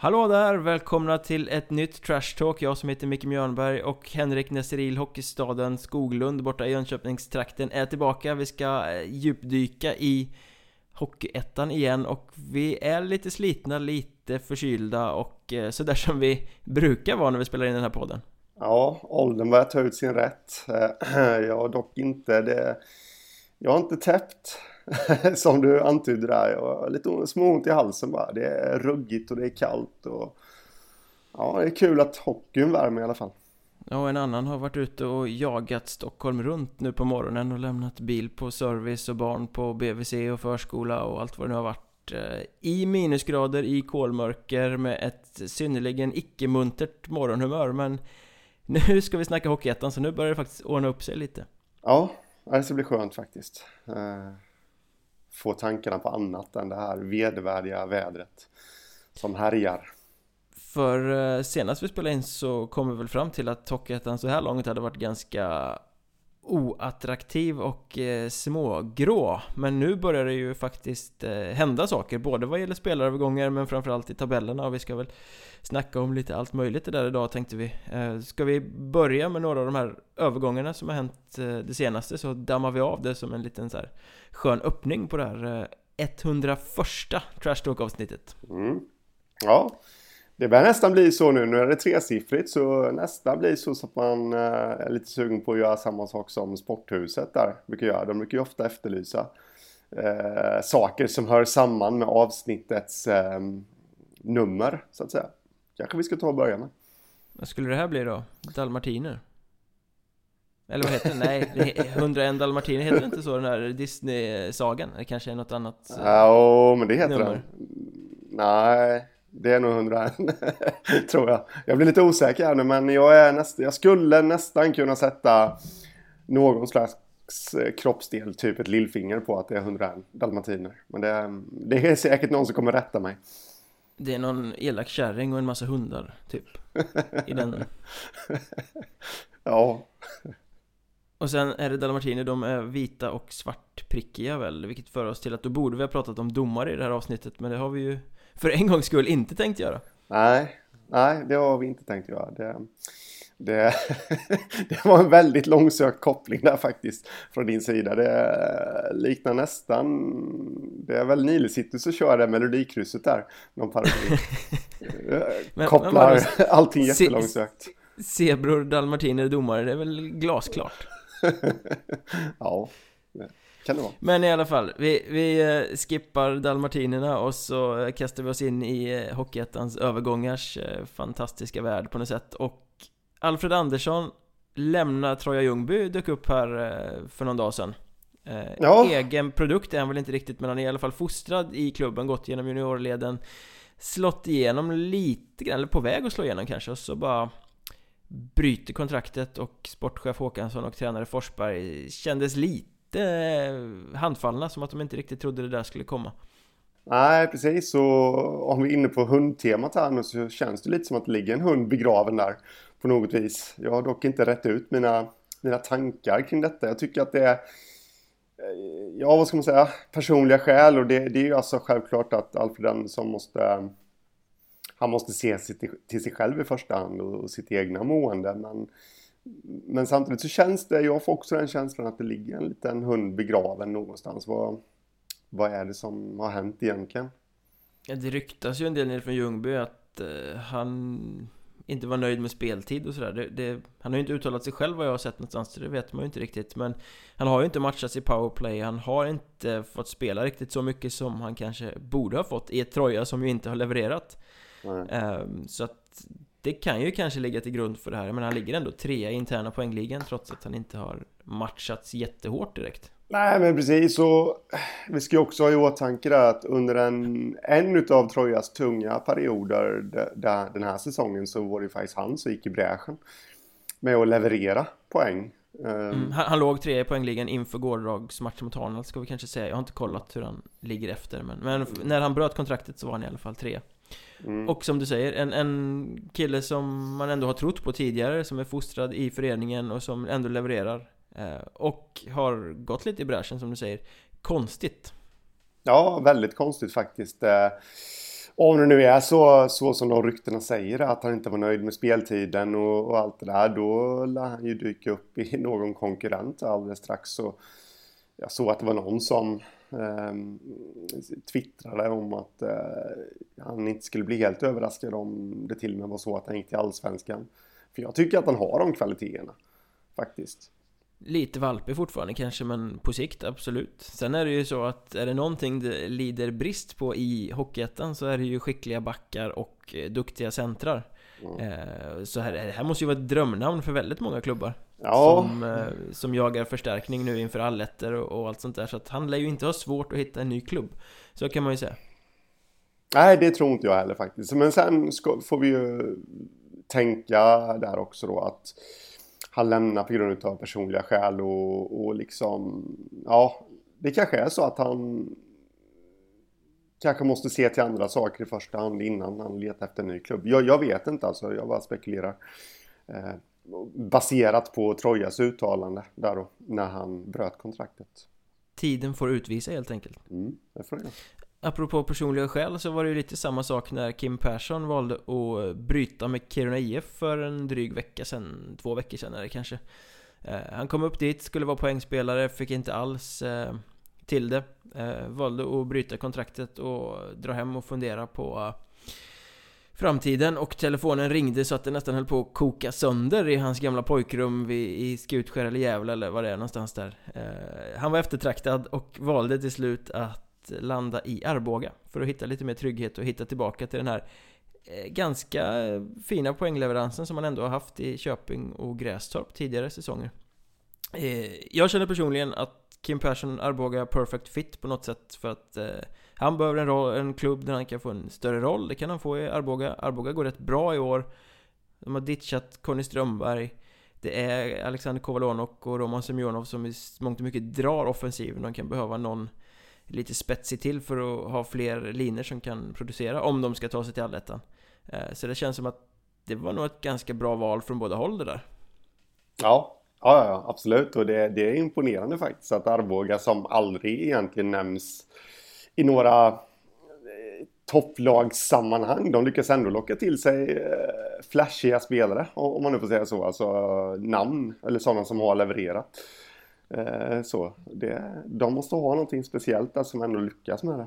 Hallå där! Välkomna till ett nytt Trash Talk. Jag som heter Micke Mjörnberg och Henrik Nesteril, hockeystaden Skoglund borta i Jönköpingstrakten är tillbaka. Vi ska eh, djupdyka i Hockeyettan igen och vi är lite slitna, lite förkylda och eh, sådär som vi brukar vara när vi spelar in den här podden. Ja, åldern börjar ta ut sin rätt. Eh, jag har dock inte det. Jag har inte täppt som du antydde där. Jag har lite småont i halsen bara. Det är ruggigt och det är kallt och ja, det är kul att hockeyn värmer i alla fall. Ja, en annan har varit ute och jagat Stockholm runt nu på morgonen och lämnat bil på service och barn på BVC och förskola och allt vad det nu har varit eh, i minusgrader i kolmörker med ett synnerligen icke-muntert morgonhumör men nu ska vi snacka Hockeyettan så nu börjar det faktiskt ordna upp sig lite Ja, det ska bli skönt faktiskt eh, Få tankarna på annat än det här vedervärdiga vädret som härjar. För eh, senast vi spelade in så kom vi väl fram till att Hockeyettan så här långt hade varit ganska oattraktiv och eh, smågrå. Men nu börjar det ju faktiskt eh, hända saker Både vad gäller spelarövergångar men framförallt i tabellerna. Och vi ska väl Snacka om lite allt möjligt det där idag tänkte vi. Eh, Ska vi börja med några av de här övergångarna som har hänt eh, det senaste så dammar vi av det som en liten så här skön öppning på det här eh, 101 Trash Talk avsnittet mm. Ja det börjar nästan bli så nu, nu är det tresiffrigt så nästan blir så att man eh, är lite sugen på att göra samma sak som Sporthuset där brukar göra. De brukar ju ofta efterlysa eh, saker som hör samman med avsnittets eh, nummer så att säga. Kanske vi ska ta och börja med. Vad skulle det här bli då? Dalmatiner? Eller vad heter det? Nej, det är 101 dalmatiner, heter det inte så den där Disney-sagan? Det kanske är något annat? Ja, men det heter nummer. den. Nej, det är nog 101 tror jag. Jag blir lite osäker här nu men jag, är näst, jag skulle nästan kunna sätta någon slags eh, kroppsdel, typ ett lillfinger på att det är 101 dalmatiner. Men det, det är säkert någon som kommer rätta mig. Det är någon elak kärring och en massa hundar, typ. I den. ja. Och sen är det dalmatiner, de är vita och svartprickiga väl? Vilket för oss till att då borde vi ha pratat om domare i det här avsnittet, men det har vi ju för en gångs skull inte tänkt göra. Nej, nej det har vi inte tänkt göra. Det, det, det var en väldigt långsökt koppling där faktiskt från din sida. Det liknar nästan, det är väl Nile som kör det melodikrysset där. Någon parodi. Kopplar men allting jättelångsökt. Zebror, dalmatiner, domare, det är väl glasklart. ja kan det vara. Men i alla fall, vi, vi eh, skippar dalmatinerna och så eh, kastar vi oss in i eh, Hockeyettans övergångars fantastiska värld på något sätt och Alfred Andersson lämnar Troja Ljungby, dök upp här för någon dag sedan ja. Egen produkt är han väl inte riktigt men han är i alla fall fostrad i klubben, gått genom juniorleden Slått igenom lite grann, eller på väg att slå igenom kanske och så bara Bryter kontraktet och sportchef Håkansson och tränare Forsberg kändes lite lite eh, handfallna, som att de inte riktigt trodde det där skulle komma. Nej, precis. Och om vi är inne på hundtemat här nu så känns det lite som att det ligger en hund begraven där på något vis. Jag har dock inte rätt ut mina, mina tankar kring detta. Jag tycker att det är, eh, ja vad ska man säga, personliga skäl och det, det är ju alltså självklart att Alfred Andersson måste han måste se till sig själv i första hand och sitt egna mående. Men men samtidigt så känns det, jag får också den känslan att det ligger en liten hund begraven någonstans. Vad, vad är det som har hänt egentligen? Ja, det ryktas ju en del nere från Ljungby att uh, han inte var nöjd med speltid och sådär. Han har ju inte uttalat sig själv vad jag har sett någonstans, så det vet man ju inte riktigt. Men han har ju inte matchats i powerplay, han har inte fått spela riktigt så mycket som han kanske borde ha fått i ett Troja som ju inte har levererat. Uh, så att det kan ju kanske ligga till grund för det här, men han ligger ändå trea i interna poängligan trots att han inte har matchats jättehårt direkt. Nej men precis och vi ska ju också ha i åtanke att under en, en utav Trojas tunga perioder där, den här säsongen så var det faktiskt han som gick i bräschen med att leverera poäng. Mm, han, han, låg trea i poängligan inför gårdagsmatchen mot Arnold ska vi kanske säga. Jag har inte kollat hur han ligger efter men, men när han bröt kontraktet så var han i alla fall trea. Mm. Och som du säger, en, en kille som man ändå har trott på tidigare Som är fostrad i föreningen och som ändå levererar eh, Och har gått lite i bräschen som du säger Konstigt Ja, väldigt konstigt faktiskt eh, om det nu är så, så som de ryktena säger att han inte var nöjd med speltiden och, och allt det där då lär han ju dyka upp i någon konkurrent alldeles strax. Så jag såg att det var någon som eh, twittrade om att eh, han inte skulle bli helt överraskad om det till och med var så att han gick till Allsvenskan. För jag tycker att han har de kvaliteterna faktiskt. Lite valpig fortfarande kanske, men på sikt absolut. Sen är det ju så att är det någonting det lider brist på i Hockeyettan så är det ju skickliga backar och eh, duktiga centrar. Mm. Så här, det här måste ju vara ett drömnamn för väldigt många klubbar. Ja. Som, eh, som jagar förstärkning nu inför allettor och, och allt sånt där. Så att han lär ju inte ha svårt att hitta en ny klubb. Så kan man ju säga. Nej, det tror inte jag heller faktiskt. Men sen ska, får vi ju tänka där också då att han lämnar på grund av personliga skäl och, och liksom, ja, det kanske är så att han kanske måste se till andra saker i första hand innan han letar efter en ny klubb. Jag, jag vet inte alltså, jag bara spekulerar. Baserat på Trojas uttalande där då, när han bröt kontraktet. Tiden får utvisa helt enkelt. Mm, det får det. Apropå personliga skäl så var det ju lite samma sak när Kim Persson valde att bryta med Kiruna IF för en dryg vecka sedan, två veckor sedan är det kanske. Eh, han kom upp dit, skulle vara poängspelare, fick inte alls eh, till det. Eh, valde att bryta kontraktet och dra hem och fundera på framtiden och telefonen ringde så att det nästan höll på att koka sönder i hans gamla pojkrum vid, i Skutskär eller Gävle eller vad det är någonstans där. Eh, han var eftertraktad och valde till slut att landa i Arboga för att hitta lite mer trygghet och hitta tillbaka till den här eh, ganska fina poängleveransen som man ändå har haft i Köping och Grästorp tidigare säsonger. Eh, jag känner personligen att Kim Persson Arboga perfect fit på något sätt för att eh, han behöver en, roll, en klubb där han kan få en större roll. Det kan han få i Arboga. Arboga går rätt bra i år. De har ditchat Conny Strömberg. Det är Alexander Kovalonok och Roman Semjonov som i mångt och mycket drar offensiven. De kan behöva någon lite spetsig till för att ha fler linor som kan producera om de ska ta sig till allettan. Eh, så det känns som att det var nog ett ganska bra val från båda håll det där. Ja, ja, ja absolut. Och det, det är imponerande faktiskt att Arboga som aldrig egentligen nämns i några eh, topplagssammanhang. De lyckas ändå locka till sig eh, flashiga spelare, om man nu får säga så. Alltså namn, eller sådana som har levererat. Eh, så, det, de måste ha någonting speciellt där som ändå lyckas med det.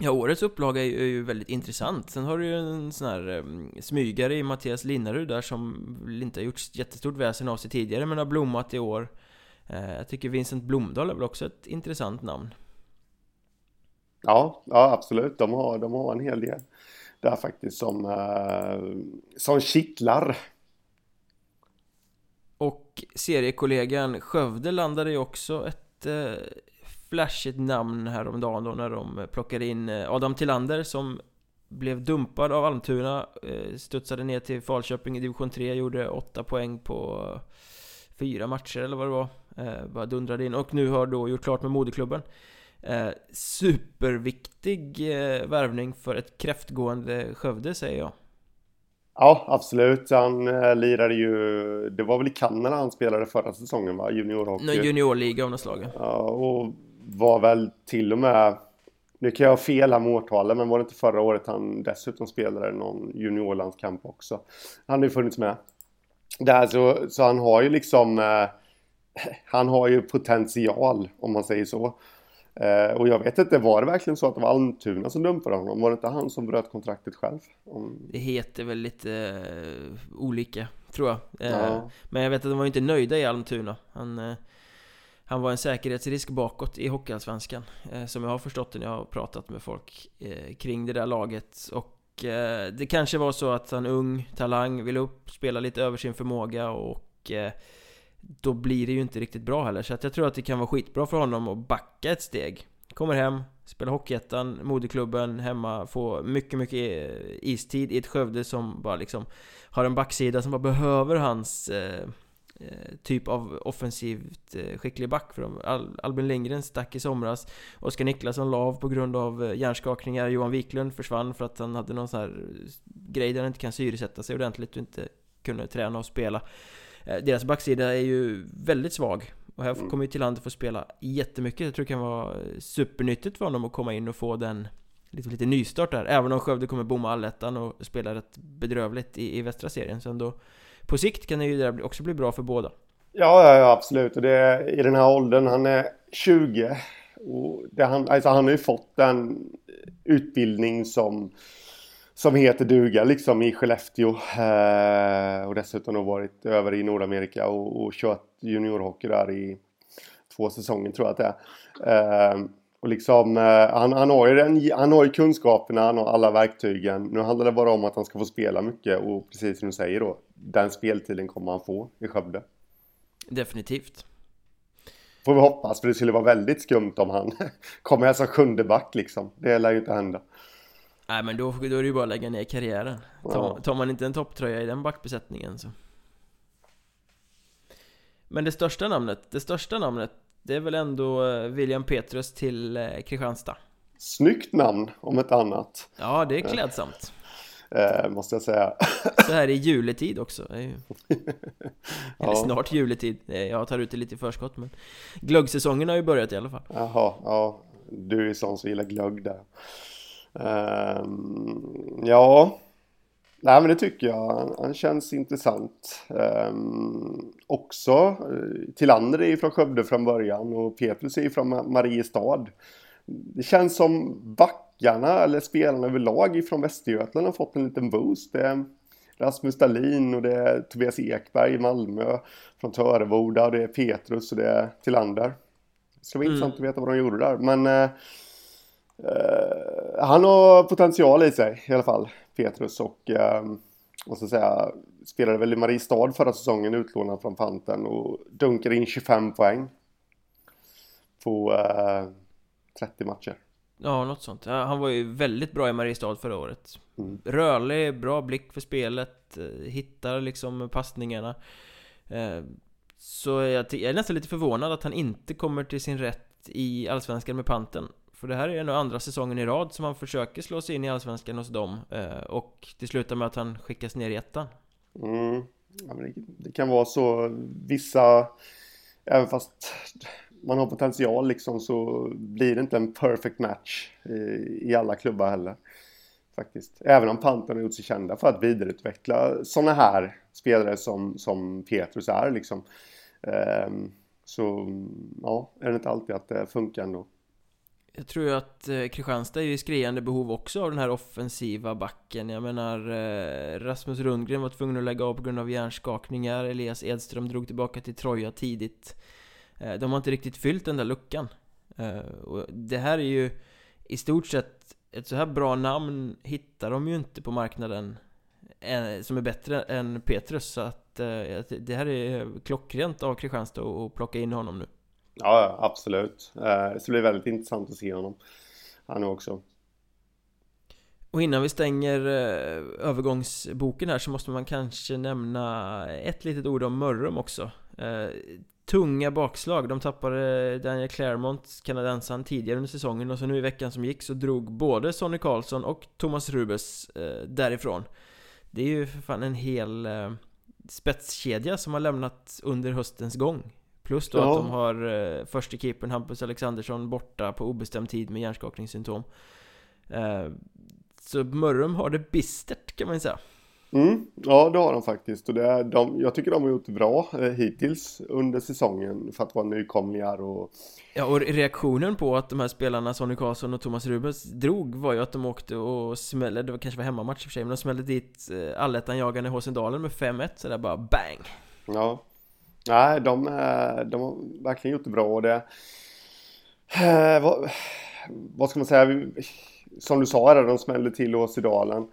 Ja, årets upplaga är ju väldigt intressant. Sen har du ju en sån här smygare i Mattias Linnarud där som inte har gjort jättestort väsen av sig tidigare men har blommat i år. Jag tycker Vincent Blomdahl är väl också ett intressant namn. Ja, ja absolut. De har, de har en hel del där faktiskt som, eh, som kittlar. Och seriekollegan Skövde landade ju också ett eh, flashigt namn häromdagen då när de plockade in eh, Adam Tillander som blev dumpad av Almtuna eh, Studsade ner till Falköping i division 3 Gjorde 8 poäng på fyra matcher eller vad det var eh, Bara dundrade in och nu har då gjort klart med moderklubben eh, Superviktig eh, värvning för ett kräftgående Skövde säger jag Ja, absolut. Han eh, lirade ju... Det var väl i Kanada han spelade förra säsongen, va? Juniorhockey. Någon juniorliga av något slag. Ja, och var väl till och med... Nu kan jag ha fel här med årtalen, men var det inte förra året han dessutom spelade någon juniorlandskamp också? Han har ju funnits med. Där så, så han har ju liksom... Eh, han har ju potential, om man säger så. Eh, och jag vet inte, var det verkligen så att det var Almtuna som dumpade honom? Var det inte han som bröt kontraktet själv? Om... Det heter väl lite eh, olika, tror jag. Eh, ja. Men jag vet att de var inte nöjda i Almtuna. Han, eh, han var en säkerhetsrisk bakåt i Hockeyallsvenskan. Eh, som jag har förstått det när jag har pratat med folk eh, kring det där laget. Och det kanske var så att han ung talang ville upp, spela lite över sin förmåga och då blir det ju inte riktigt bra heller. Så att jag tror att det kan vara skitbra för honom att backa ett steg. Kommer hem, spelar Hockeyettan, moderklubben hemma, får mycket, mycket eh, istid i ett Skövde som bara liksom har en backsida som bara behöver hans eh, eh typ av offensivt eh, skicklig back för dem. Al Albin Lindgren stack i somras Oskar Niklasson la av på grund av eh, hjärnskakningar Johan Wiklund försvann för att han hade någon sån här grej där han inte kan syresätta sig ordentligt och inte kunde träna och spela deras backsida är ju väldigt svag och här mm. kommer ju Tillander få spela jättemycket Jag tror det kan vara supernyttigt för honom att komma in och få den lite, lite nystart där Även om Skövde kommer bomma allettan och spela rätt bedrövligt i, i västra serien Så ändå På sikt kan det ju där också bli bra för båda Ja, ja, ja absolut. Och det är, i den här åldern, han är 20. Och det, han, alltså han har ju fått en utbildning som, som heter duga liksom i Skellefteå. Eh, och dessutom har varit över i Nordamerika och, och kört juniorhockey där i två säsonger tror jag att det är. Eh, och liksom, eh, han, han, har ju den, han har ju kunskaperna, han har alla verktygen. Nu handlar det bara om att han ska få spela mycket och precis som du säger då, den speltiden kommer han få i Skövde. Definitivt. Får vi hoppas, för det skulle vara väldigt skumt om han kommer här som sjunde back liksom. Det lär ju inte hända. Nej men då, då är det ju bara att lägga ner karriären. Tar, tar man inte en topptröja i den backbesättningen så. Men det största namnet, det största namnet, det är väl ändå eh, William Petrus till eh, Kristianstad. Snyggt namn, om ett annat. Ja, det är klädsamt eh, måste jag säga. Så här i juletid också. Ju... ja. snart juletid. Jag tar ut det lite i förskott men glöggsäsongen har ju börjat i alla fall. Jaha, ja. Du är sån som gillar glögg där. Um, ja, nej men det tycker jag. Han, känns intressant. Um, också, eh, Tillander är ju från Skövde från början och Petrus är ju från Mariestad. Det känns som back backarna eller spelarna överlag ifrån Västergötland har fått en liten boost. Det är Rasmus Dahlin och det är Tobias Ekberg i Malmö från Töreboda och det är Petrus och det är Tillander. Det ska vara mm. intressant att veta vad de gjorde där. Men eh, han har potential i sig i alla fall, Petrus. Och eh, måste säga, spelade väl i Mariestad förra säsongen utlånad från Panten och dunkade in 25 poäng på eh, 30 matcher. Ja, något sånt. Han var ju väldigt bra i Mariestad förra året. Mm. Rörlig, bra blick för spelet, eh, hittar liksom passningarna. Eh, så jag, är nästan lite förvånad att han inte kommer till sin rätt i Allsvenskan med panten. För det här är nu andra säsongen i rad som han försöker slå sig in i Allsvenskan hos dem. Eh, och det slutar med att han skickas ner i ettan. Mm. Ja, det, det kan vara så vissa Även fast man har potential liksom så blir det inte en perfect match i, i alla klubbar heller. Faktiskt. Även om Panten har gjort sig kända för att vidareutveckla sådana här spelare som, som Petrus är liksom. Ehm, så ja, är det inte alltid att det funkar ändå. Jag tror ju att eh, Kristianstad är i skriande behov också av den här offensiva backen. Jag menar eh, Rasmus Rundgren var tvungen att lägga av på grund av hjärnskakningar. Elias Edström drog tillbaka till Troja tidigt. Eh, de har inte riktigt fyllt den där luckan. Eh, och det här är ju i stort sett ett så här bra namn hittar de ju inte på marknaden eh, Som är bättre än Petrus. Så att eh, det här är klockrent av Kristianstad att plocka in honom nu. Ja, absolut. Eh, det ska bli väldigt intressant att se honom. Han också. Och innan vi stänger eh, övergångsboken här så måste man kanske nämna ett litet ord om Mörrum också eh, tunga bakslag. De tappade Daniel Claremont, kanadensaren, tidigare under säsongen och så nu i veckan som gick så drog både Sonny Karlsson och Thomas Rubes därifrån. Det är ju för fan en hel spetskedja som har lämnat under höstens gång. Plus då ja. att de har eh, förste keepern Hampus Alexandersson borta på obestämd tid med hjärnskakningssymptom. Eh, så Mörrum har det bistert kan man ju säga. Mm, ja, det har de faktiskt. Och det är, de, jag tycker de har gjort bra eh, hittills under säsongen för att vara nykomlingar och... Ja, och reaktionen på att de här spelarna, Sonny Karlsson och Thomas Rubens, drog var ju att de åkte och smällde, det var kanske var hemmamatch i och för sig, men de smällde dit eh, allettan-jagande Håsendalen med 5-1, så där bara bang! Ja. Nej, de, de har verkligen gjort det bra och det... Eh, vad, vad ska man säga? Som du sa, de smällde till Åsedalen.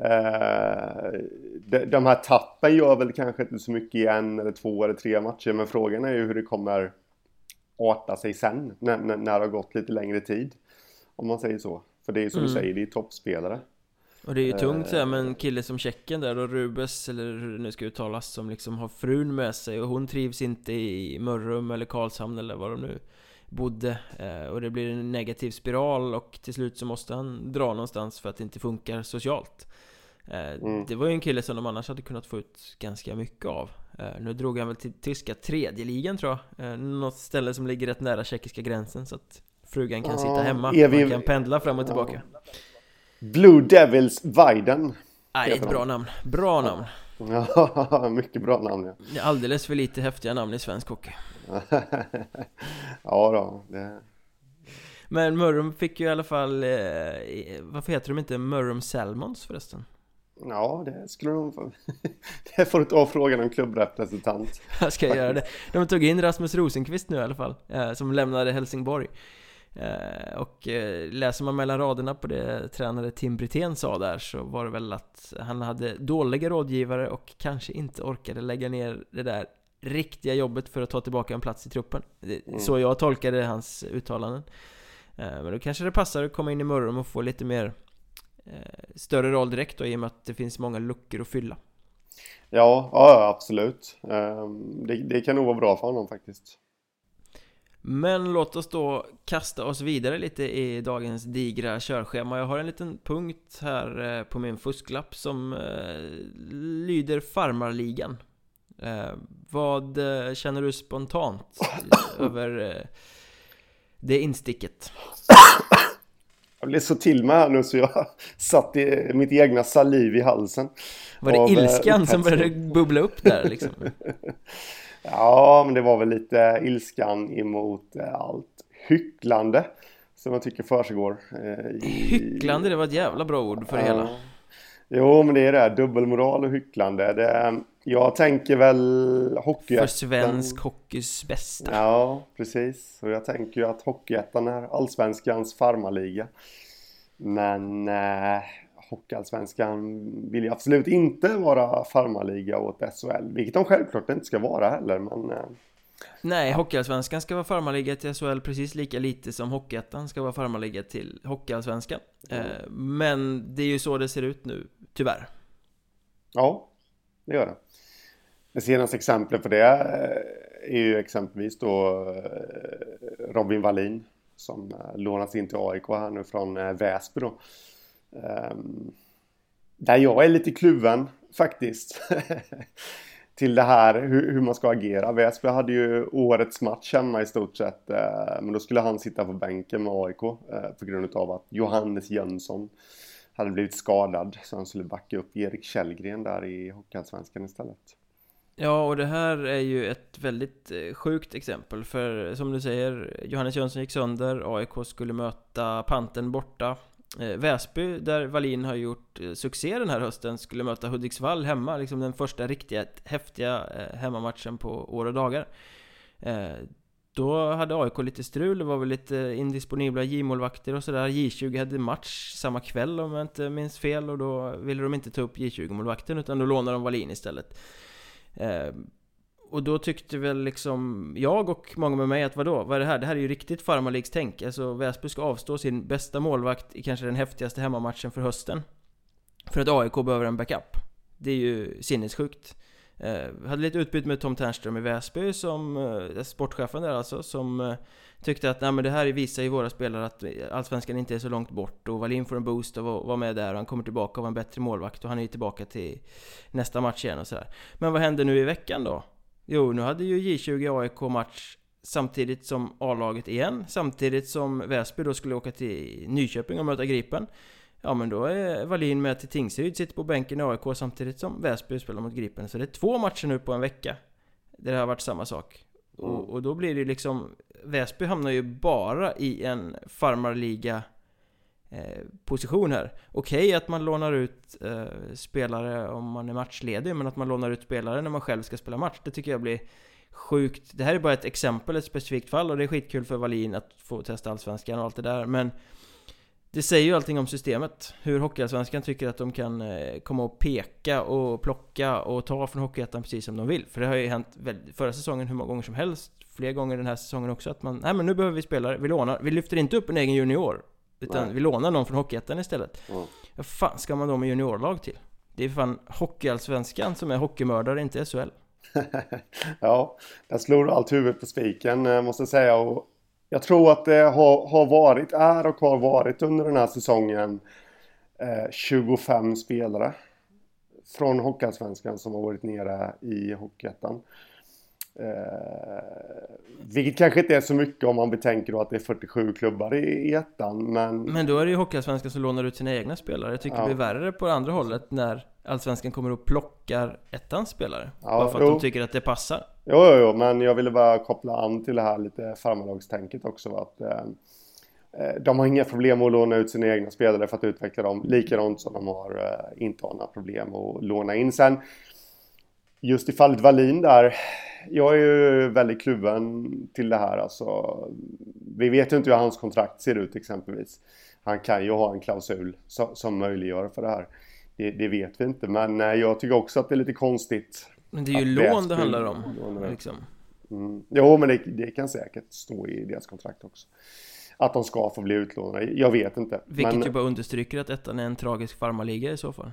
Eh, de här tappen gör väl kanske inte så mycket i en eller två eller tre matcher men frågan är ju hur det kommer arta sig sen när, när, det har gått lite längre tid. Om man säger så. För det är som mm. du säger, det är toppspelare. Och det är ju tungt såhär med en kille som Tjeckien där och Rubes, eller hur det nu ska uttalas, som liksom har frun med sig och hon trivs inte i Mörrum eller Karlshamn eller vad de nu bodde. Eh, Och det blir en negativ spiral och till slut så måste han dra någonstans för att det inte funkar socialt. Eh, mm. Det var ju en kille som de annars hade kunnat få ut ganska mycket av. Eh, Nu drog han väl till tyska tredje ligan tror jag. Eh, Något ställe som ligger rätt nära tjeckiska gränsen så att Frugan kan sitta hemma, vi... man kan pendla fram och tillbaka Blue Devils Weiden Nej, ett bra namn, bra namn Ja, mycket bra namn ja. Det är alldeles för lite häftiga namn i svensk hockey Ja då, det... Men Mörrum fick ju i alla fall, eh, varför heter de inte Mörrum Salmons förresten? Ja, det skulle de. Det får du ta frågan om klubbrepresentant. Jag ska göra det. De tog in Rasmus Rosenqvist nu i alla fall, eh, som lämnade Helsingborg. Eh, och eh, läser man mellan raderna på det tränare Tim Brithén sa där så var det väl att han hade dåliga rådgivare och kanske inte orkade lägga ner det där riktiga jobbet för att ta tillbaka en plats i truppen. Mm. Så jag tolkade hans uttalanden. Men då kanske det passar att komma in i Mörrum och få lite mer Eh, större roll direkt då i och med att det finns många luckor att fylla. Ja, ja absolut. Det, det kan nog vara bra för honom faktiskt. Men låt oss då kasta oss vidare lite i dagens digra körschema. Jag har en liten punkt här eh, på min fusklapp som eh, lyder Farmarligan. Vad känner du spontant över det insticket? Jag blev så till mig här nu så jag satt i mitt egna saliv i halsen. Var det eh, ilskan som började bubbla upp där liksom? ja, men det var väl lite ilskan emot eh, allt hycklande som jag tycker försiggår. Eh, hycklande, det var ett jävla bra ord för det hela. Jo, men det är det. Dubbelmoral och hycklande. Det, jag tänker väl Hockeyettan. För svensk hockeys bästa. Ja, precis. Och jag tänker ju att Hockeyettan är allsvenskans farmarliga. Men eh, Hockeyallsvenskan vill ju absolut inte vara farmarliga åt SHL. Vilket de självklart inte ska vara heller, men... Eh, Nej, Hockeyallsvenskan ska vara farmarliga till SHL precis lika lite som Hockeyettan ska vara farmarliga till Hockeyallsvenskan. Mm. Eh, men det är ju så det ser ut nu, tyvärr. Ja, det gör det. Det senaste exemplet på det eh, är ju exempelvis då Robin Wallin som lånats in till AIK här nu från Väsby då. Ehm, där jag är lite kluven faktiskt. till det här hur, man ska agera. Väsby hade ju årets match hemma i stort sett. Eh, men då skulle han sitta på bänken med AIK eh, på grund av att Johannes Jönsson hade blivit skadad. Så han skulle backa upp Erik Källgren där i Hockeyallsvenskan istället. Ja, och det här är ju ett väldigt eh, sjukt exempel För som du säger, Johannes Jönsson gick sönder AIK skulle möta Panten borta Eh, Väsby, där Valin har gjort eh, succé den här hösten Skulle möta Hudiksvall hemma Liksom den första riktiga häftiga eh, hemmamatchen på år och dagar. Då hade AIK lite strul, det var väl lite indisponibla J-målvakter och sådär. J20 hade match samma kväll om jag inte minns fel Och då ville de inte ta upp J20-målvakten utan då lånade de Valin istället och då tyckte väl liksom jag och många med mig att vadå, vad är det här? Det här är ju riktigt farmarligstänk. Alltså Väsby ska avstå sin bästa målvakt i kanske den häftigaste hemmamatchen för hösten. För att AIK behöver en backup. Det är ju sinnessjukt. Eh, hade lite utbyte med Tom Ternström i Väsby som, eh, sportchefen där alltså, som eh, tyckte att nej, men det här visar ju våra spelare att Allsvenskan inte är så långt bort och Wallin får en boost av att vara med där och han kommer tillbaka och var en bättre målvakt och han är ju tillbaka till nästa match igen och sådär. Men vad händer nu i veckan då? Jo, nu hade ju J20 AIK match samtidigt som A-laget igen, samtidigt som Väsby då skulle åka till Nyköping och möta Gripen. Ja men då är Wallin med till Tingsryd, sitter på bänken i AIK samtidigt som Väsby spelar mot Gripen. Så det är två matcher nu på en vecka. Där det har varit samma sak. Och, mm. och då blir det liksom Väsby hamnar ju bara i en farmarliga Eh, position här. Okej okay, att man lånar ut eh, spelare om man är matchledig, men att man lånar ut spelare när man själv ska spela match, det tycker jag blir sjukt. Det här är bara ett exempel, ett specifikt fall och det är skitkul för Wallin att få testa Allsvenskan och allt det där, men det säger ju allting om systemet. Hur Hockeyallsvenskan tycker att de kan eh, komma och peka och plocka och ta från Hockeyettan precis som de vill. För det har ju hänt förra säsongen hur många gånger som helst. Fler gånger den här säsongen också att man, nej men nu behöver vi spelare, vi lånar. Vi lyfter inte upp en egen junior. Utan nej. vi lånar någon från Hockeyettan istället. Mm. Vad fan ska man då med juniorlag till? Det är fan Hockeyallsvenskan som är hockeymördare, inte SHL. ja, där slår allt huvudet på spiken eh, måste jag säga. Och jag tror att det har, har varit, är och har varit under den här säsongen eh, 25 spelare från Hockeyallsvenskan som har varit nere i Hockeyettan. Eh, vilket kanske inte är så mycket om man betänker då att det är 47 klubbar i, i ettan, men... Men då är det ju Hockeyallsvenskan som lånar ut sina egna spelare. Jag tycker ja. det blir värre på det andra hållet när Allsvenskan kommer och plockar ettans spelare. Ja, bara för att jo. de tycker att det passar. Jo, jo, jo, men jag ville bara koppla an till det här lite farmarlagstänket också. Att, eh, eh, de har inga problem att låna ut sina egna spelare för att utveckla dem. Likadant som de har eh, inte har några problem att låna in. Sen just i fallet Wallin där jag är ju väldigt kluven till det här alltså. Vi vet ju inte hur hans kontrakt ser ut exempelvis. Han kan ju ha en klausul som, möjliggör för det här. Det, det, vet vi inte, men eh, jag tycker också att det är lite konstigt. Men det är ju lån det handlar om. Liksom. Mm. Jo, men det, det, kan säkert stå i deras kontrakt också. Att de ska få bli utlånade. Jag vet inte. Vilket men... ju bara understryker att ettan är en tragisk farmarliga i så fall.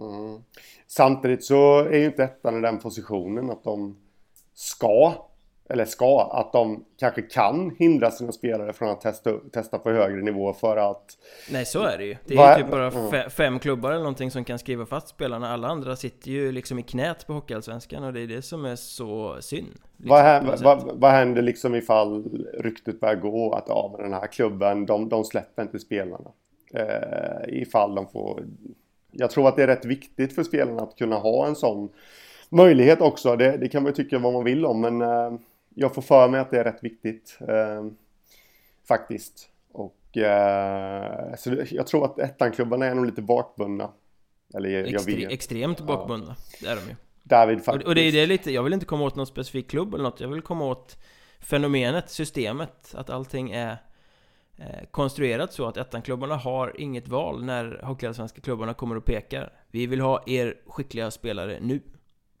Mm. Samtidigt så är ju inte ettan i den positionen att de ska, eller ska, att de kanske kan hindra sina spelare från att testa, testa på högre nivå för att... Nej, så är det ju. Det är ju typ bara mm. fem klubbar eller någonting som kan skriva fast spelarna. Alla andra sitter ju liksom i knät på Hockeyallsvenskan och det är det som är så synd. Liksom, vad, händer, vad, vad, händer liksom ifall ryktet börjar gå att ja, men den här klubben, de, de släpper inte spelarna? Eh, ifall de får... Jag tror att det är rätt viktigt för spelarna att kunna ha en sån möjlighet också. Det, det, kan man ju tycka vad man vill om men eh, jag får för mig att det är rätt viktigt. Eh, faktiskt. Och eh, så jag tror att ettanklubbarna är nog lite bakbundna. Eller jag, Extre jag vet. Extremt bakbundna, ja. det är de ju. David faktiskt. Och, och det är det lite, jag vill inte komma åt någon specifik klubb eller något. Jag vill komma åt fenomenet, systemet. Att allting är konstruerat så att ettanklubbarna har inget val när Hockeyallsvenska klubbarna kommer och pekar. Vi vill ha er skickliga spelare nu.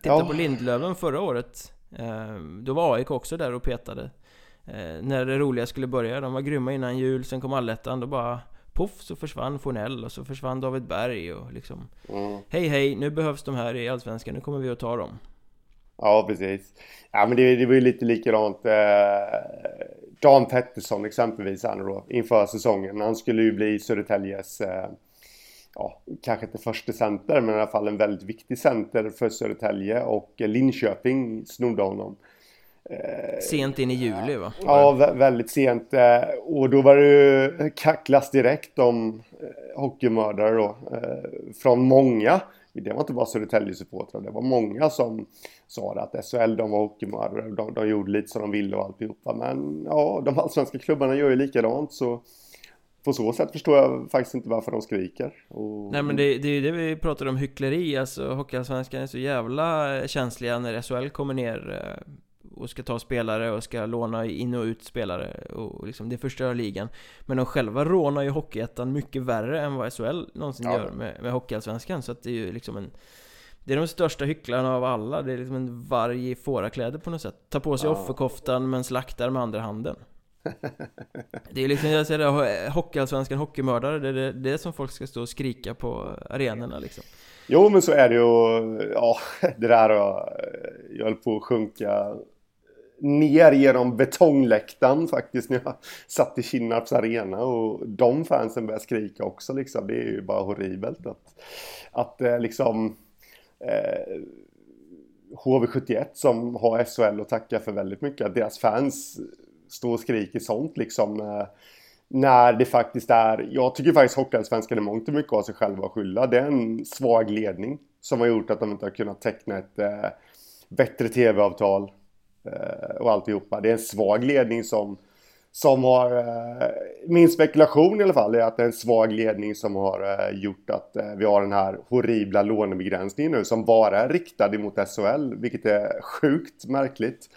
Titta ja. på Lindlöven förra året eh, Då var AIK också där och petade eh, När det roliga skulle börja, de var grymma innan jul, sen kom allettan, då bara Poff så försvann Fornell och så försvann David Berg och liksom mm. Hej hej, nu behövs de här i Allsvenskan, nu kommer vi att ta dem Ja precis Ja men det, det var ju lite likadant eh, Dan Pettersson exempelvis här då inför säsongen Han skulle ju bli Södertäljes eh, ja, kanske inte första center men i alla fall en väldigt viktig center för Södertälje och Linköping snodde honom. Eh, sent in i juli va? Ja, väldigt sent. Eh, och då var det ju kacklas direkt om eh, hockeymördare då. Från många. Det var inte bara Södertälje-supportrar. Det var många som sa det att SHL de var hockeymördare. De, de gjorde lite som de ville och alltihopa. Men ja, de allsvenska klubbarna gör ju likadant så på så sätt förstår jag faktiskt inte varför de skriker. Och... Nej men det, det är ju det vi pratar om hyckleri, alltså Hockeyallsvenskan är så jävla känsliga när SHL kommer ner eh, och ska ta spelare och ska låna in och ut spelare och liksom det förstör ligan Men de själva rånar ju Hockeyettan mycket värre än vad SHL någonsin ja. gör med, med Hockeyallsvenskan så att det är ju liksom en det är de största hycklarna av alla, det är liksom en varg i fårakläder på något sätt Tar på sig ja. offerkoftan men slaktar med andra handen det är liksom, jag säger det, Hockeyallsvenskan hockeymördare, det är det, det som folk ska stå och skrika på arenorna liksom. Jo men så är det ju, ja det där och jag höll på att sjunka ner genom betongläktaren faktiskt när jag satt i Kinnarps arena och de fansen började skrika också liksom. Det är ju bara horribelt att, att eh, liksom eh, HV71 som har SHL att tacka för väldigt mycket, att deras fans står och skriker sånt liksom. Eh, när det faktiskt är, jag tycker faktiskt Hockeyallsvenskan i mångt och mycket har sig själva att skylla. Det är en svag ledning som har gjort att de inte har kunnat teckna ett eh, bättre tv-avtal Eh, och alltihopa. Det är en svag ledning som, som har, eh, min spekulation i alla fall är att det är en svag ledning som har eh, gjort att vi har den här horribla lånebegränsningen nu som bara är riktad emot SHL, vilket är sjukt märkligt.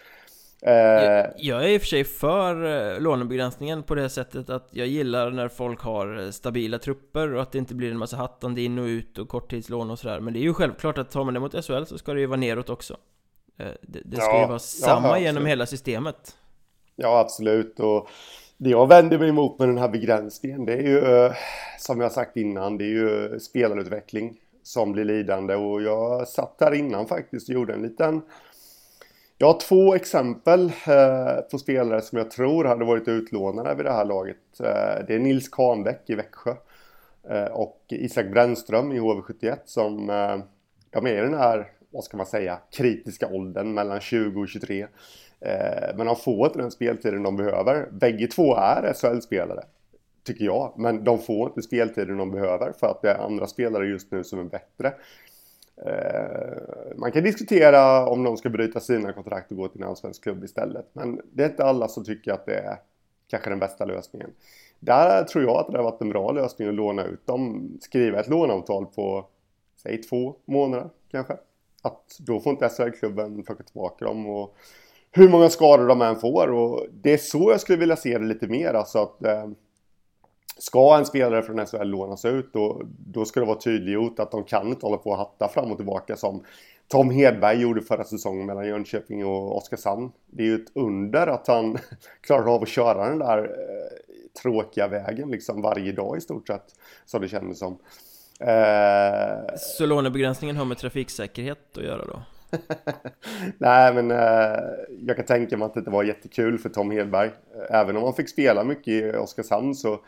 Jag, jag är i och för sig för lånebegränsningen på det sättet att jag gillar när folk har stabila trupper och att det inte blir en massa hattande in och ut och korttidslån och sådär Men det är ju självklart att tar man det mot SHL så ska det ju vara neråt också det, det ska ja, ju vara samma ja, genom hela systemet. Ja absolut. Och det jag vänder mig emot med den här begränsningen det är ju som jag sagt innan det är ju spelarutveckling som blir lidande. Och jag satt här innan faktiskt och gjorde en liten jag har två exempel eh, på spelare som jag tror hade varit utlånade vid det här laget. Eh, det är Nils Kahnbäck i Växjö eh, och Isak Brännström i HV71 som eh, är med i den här vad ska man säga, kritiska åldern mellan 20 och 23. Eh, men de får inte den speltiden de behöver. Bägge två är SHL-spelare, tycker jag. Men de får inte speltiden de behöver för att det är andra spelare just nu som är bättre. Eh, man kan diskutera om de ska bryta sina kontrakt och gå till en allsvensk klubb istället. Men det är inte alla som tycker att det är kanske den bästa lösningen. Där tror jag att det har varit en bra lösning att låna ut dem. Skriva ett låneavtal på, säg två månader kanske. Att då får inte SHL-klubben plocka tillbaka dem och hur många skador de än får. Och det är så jag skulle vilja se det lite mer. Alltså att eh, ska en spelare från SHL lånas ut då, då ska det vara tydliggjort att de kan inte hålla på och hatta fram och tillbaka som Tom Hedberg gjorde förra säsongen mellan Jönköping och Oskarshamn. Det är ju ett under att han klarar av att köra den där eh, tråkiga vägen liksom varje dag i stort sett. Som det kändes som. Eh... Så lånebegränsningen har med trafiksäkerhet att göra då? Nej, men eh, jag kan tänka mig att det var jättekul för Tom Hedberg. Även om han fick spela mycket i Oskarshamn så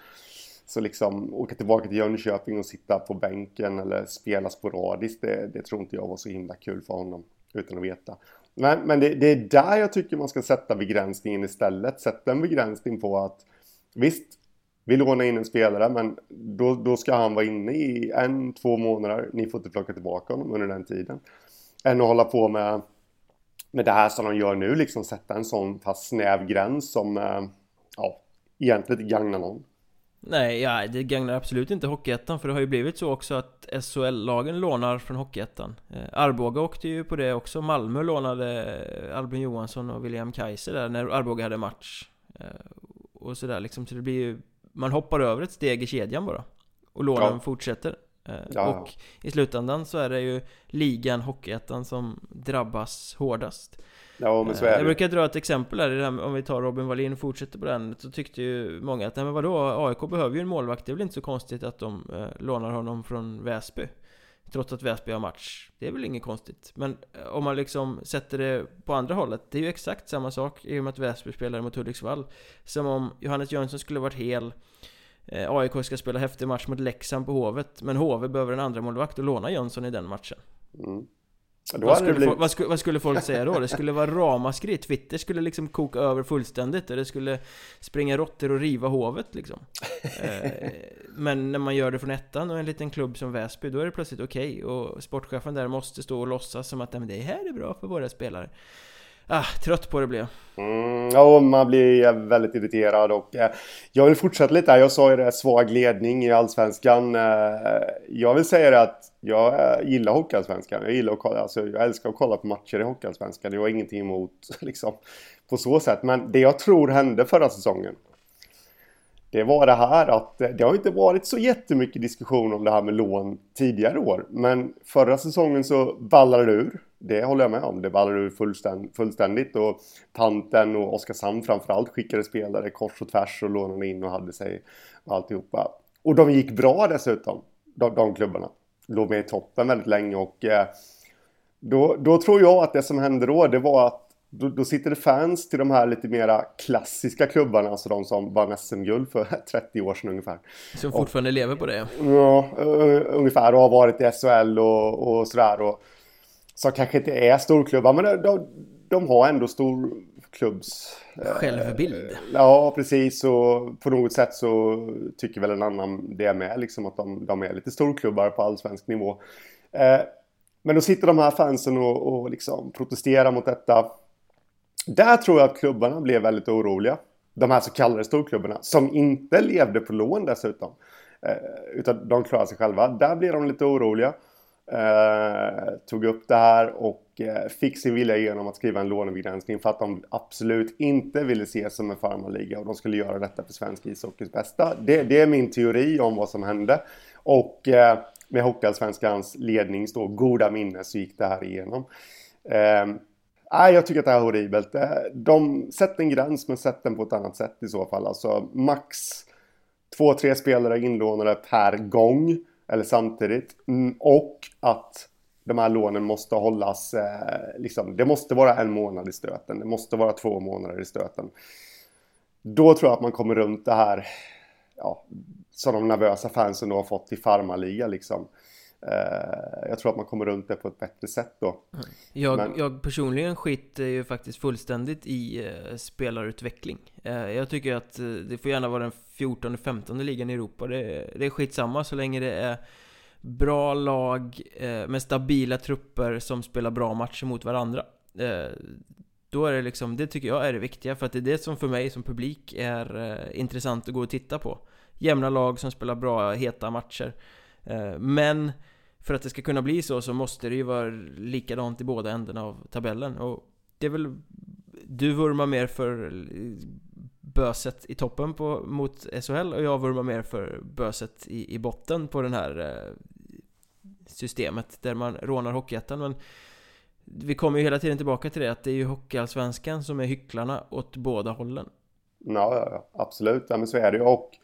så liksom åka tillbaka till Jönköping och sitta på bänken eller spela sporadiskt, det, det tror inte jag var så himla kul för honom. Utan att veta. Men, men det, det, är där jag tycker man ska sätta begränsningen istället. Sätta en begränsning på att visst, vi lånar in en spelare men då, då ska han vara inne i en, två månader. Ni får inte plocka tillbaka honom under den tiden. Än att hålla på med, med det här som de gör nu, liksom sätta en sån fast snäv gräns som eh, ja, egentligen inte gagnar någon. Nej, ja, det gagnar absolut inte Hockeyettan för det har ju blivit så också att SHL-lagen lånar från Hockeyettan eh, Arboga åkte ju på det också Malmö lånade eh, Albin Johansson och William Kaiser där när Arboga hade match Och sådär liksom, så det blir ju man hoppar över ett steg i kedjan bara Och lånen ja. fortsätter eh, ja. Och i slutändan så är det ju ligan Hockeyettan som drabbas hårdast Ja, men så är det. Jag brukar dra ett exempel här om vi tar Robin Wallin och fortsätter på den Så tyckte ju många att, nej men vadå, AIK behöver ju en målvakt Det är väl inte så konstigt att de eh, lånar honom från Väsby Trots att Väsby har match. Det är väl inget konstigt. Men eh, om man liksom sätter det på andra hållet Det är ju exakt samma sak i och med att Väsby spelar mot Hudiksvall. Som om Johannes Jönsson skulle varit hel eh, AIK ska spela häftig match mot Leksand på Hovet Men HV behöver en andra målvakt och låna Jönsson i den matchen. Mm. Vad skulle, blivit... vad, skulle, vad skulle, folk säga då? Det skulle vara ramaskri, Twitter skulle liksom koka över fullständigt och det skulle springa råttor och riva hovet liksom eh, Men när man gör det från ettan och en liten klubb som Väsby, då är det plötsligt okej okay. Och sportchefen där måste stå och låtsas som att det här är bra för våra spelare Ah, trött på det blev mm, Ja, man blir väldigt irriterad och eh, jag vill fortsätta lite här. Jag sa ju det, svag ledning i Allsvenskan. Eh, jag vill säga det att jag eh, gillar Hockeyallsvenskan. Jag gillar att kolla, alltså jag älskar att kolla på matcher i Hockeyallsvenskan. Jag har ingenting emot liksom på så sätt. Men det jag tror hände förra säsongen. Det var det här att det har inte varit så jättemycket diskussion om det här med lån tidigare år. Men förra säsongen så ballade det ur. Det håller jag med om. Det ballade ur fullständigt. Och Tanten och Oskarshamn framförallt skickade spelare kors och tvärs och lånade in och hade sig alltihopa. Och de gick bra dessutom, de, de klubbarna låg med i toppen väldigt länge och eh, då, då tror jag att det som hände då det var att då, då, sitter det fans till de här lite mera klassiska klubbarna, alltså de som vann SM-guld för 30 år sedan ungefär. Som fortfarande och, lever på det? Ja, ungefär och har varit i SHL och, och sådär. Och, som kanske inte är storklubbar, men de, de, de har ändå stor klubbs... Eh, Självbild? Eh, ja, precis. Och på något sätt så tycker väl en annan det med, liksom att de, de är lite storklubbar på allsvensk nivå. Eh, men då sitter de här fansen och, och liksom protesterar mot detta. Där tror jag att klubbarna blev väldigt oroliga. De här så kallade storklubbarna, som inte levde på lån dessutom. Eh, utan de klarade sig själva. Där blev de lite oroliga. Eh, tog upp det här och eh, fick sin vilja igenom att skriva en lånebegränsning för att de absolut inte ville ses som en farmarliga och de skulle göra detta för svensk ishockeys bästa. Det, det, är min teori om vad som hände. Och eh, med Hockeyallsvenskans lednings då, goda minne så gick det här igenom. Eh, Nej, jag tycker att det här är horribelt. De sätter en gräns, men sätt den på ett annat sätt i så fall. Alltså max två, tre spelare inlånade per gång eller samtidigt. Mm, och att de här lånen måste hållas, eh, liksom, det måste vara en månad i stöten, det måste vara två månader i stöten. Då tror jag att man kommer runt det här, ja, som de nervösa fansen då har fått i farmarliga liksom. Eh, jag tror att man kommer runt det på ett bättre sätt då. Jag, Men... jag personligen skiter ju faktiskt fullständigt i uh, spelarutveckling. Uh, jag tycker att uh, det får gärna vara den 14-15 ligan i Europa. Det, det är skitsamma så länge det är bra lag med stabila trupper som spelar bra matcher mot varandra. Då är det liksom, det tycker jag är det viktiga för att det är det som för mig som publik är intressant att gå och titta på. Jämna lag som spelar bra, heta matcher. Men för att det ska kunna bli så så måste det ju vara likadant i båda ändarna av tabellen och det är väl Du vurmar mer för böset i toppen på, mot SHL och jag vurmar mer för böset i, i botten på den här eh, systemet där man rånar Hockeyettan men vi kommer ju hela tiden tillbaka till det att det är ju Hockeyallsvenskan som är hycklarna åt båda hållen. Ja, ja, ja absolut. Ja, men så är det ju och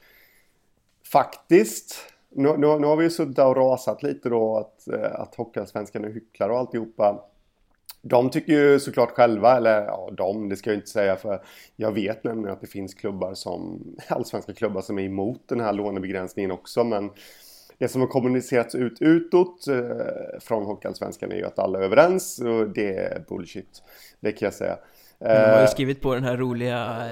faktiskt nu, nu, nu har vi ju suttit och rasat lite då att, eh, att Hockeyallsvenskan är hycklare och alltihopa. De tycker ju såklart själva, eller ja, de, det ska jag inte säga för jag vet nämligen att det finns klubbar som, allsvenska klubbar som är emot den här lånebegränsningen också men det som har kommunicerats ut utåt eh, från Hockeyallsvenskan är ju att alla är överens och det är bullshit. Det kan jag säga. Men de har ju eh, skrivit på den här roliga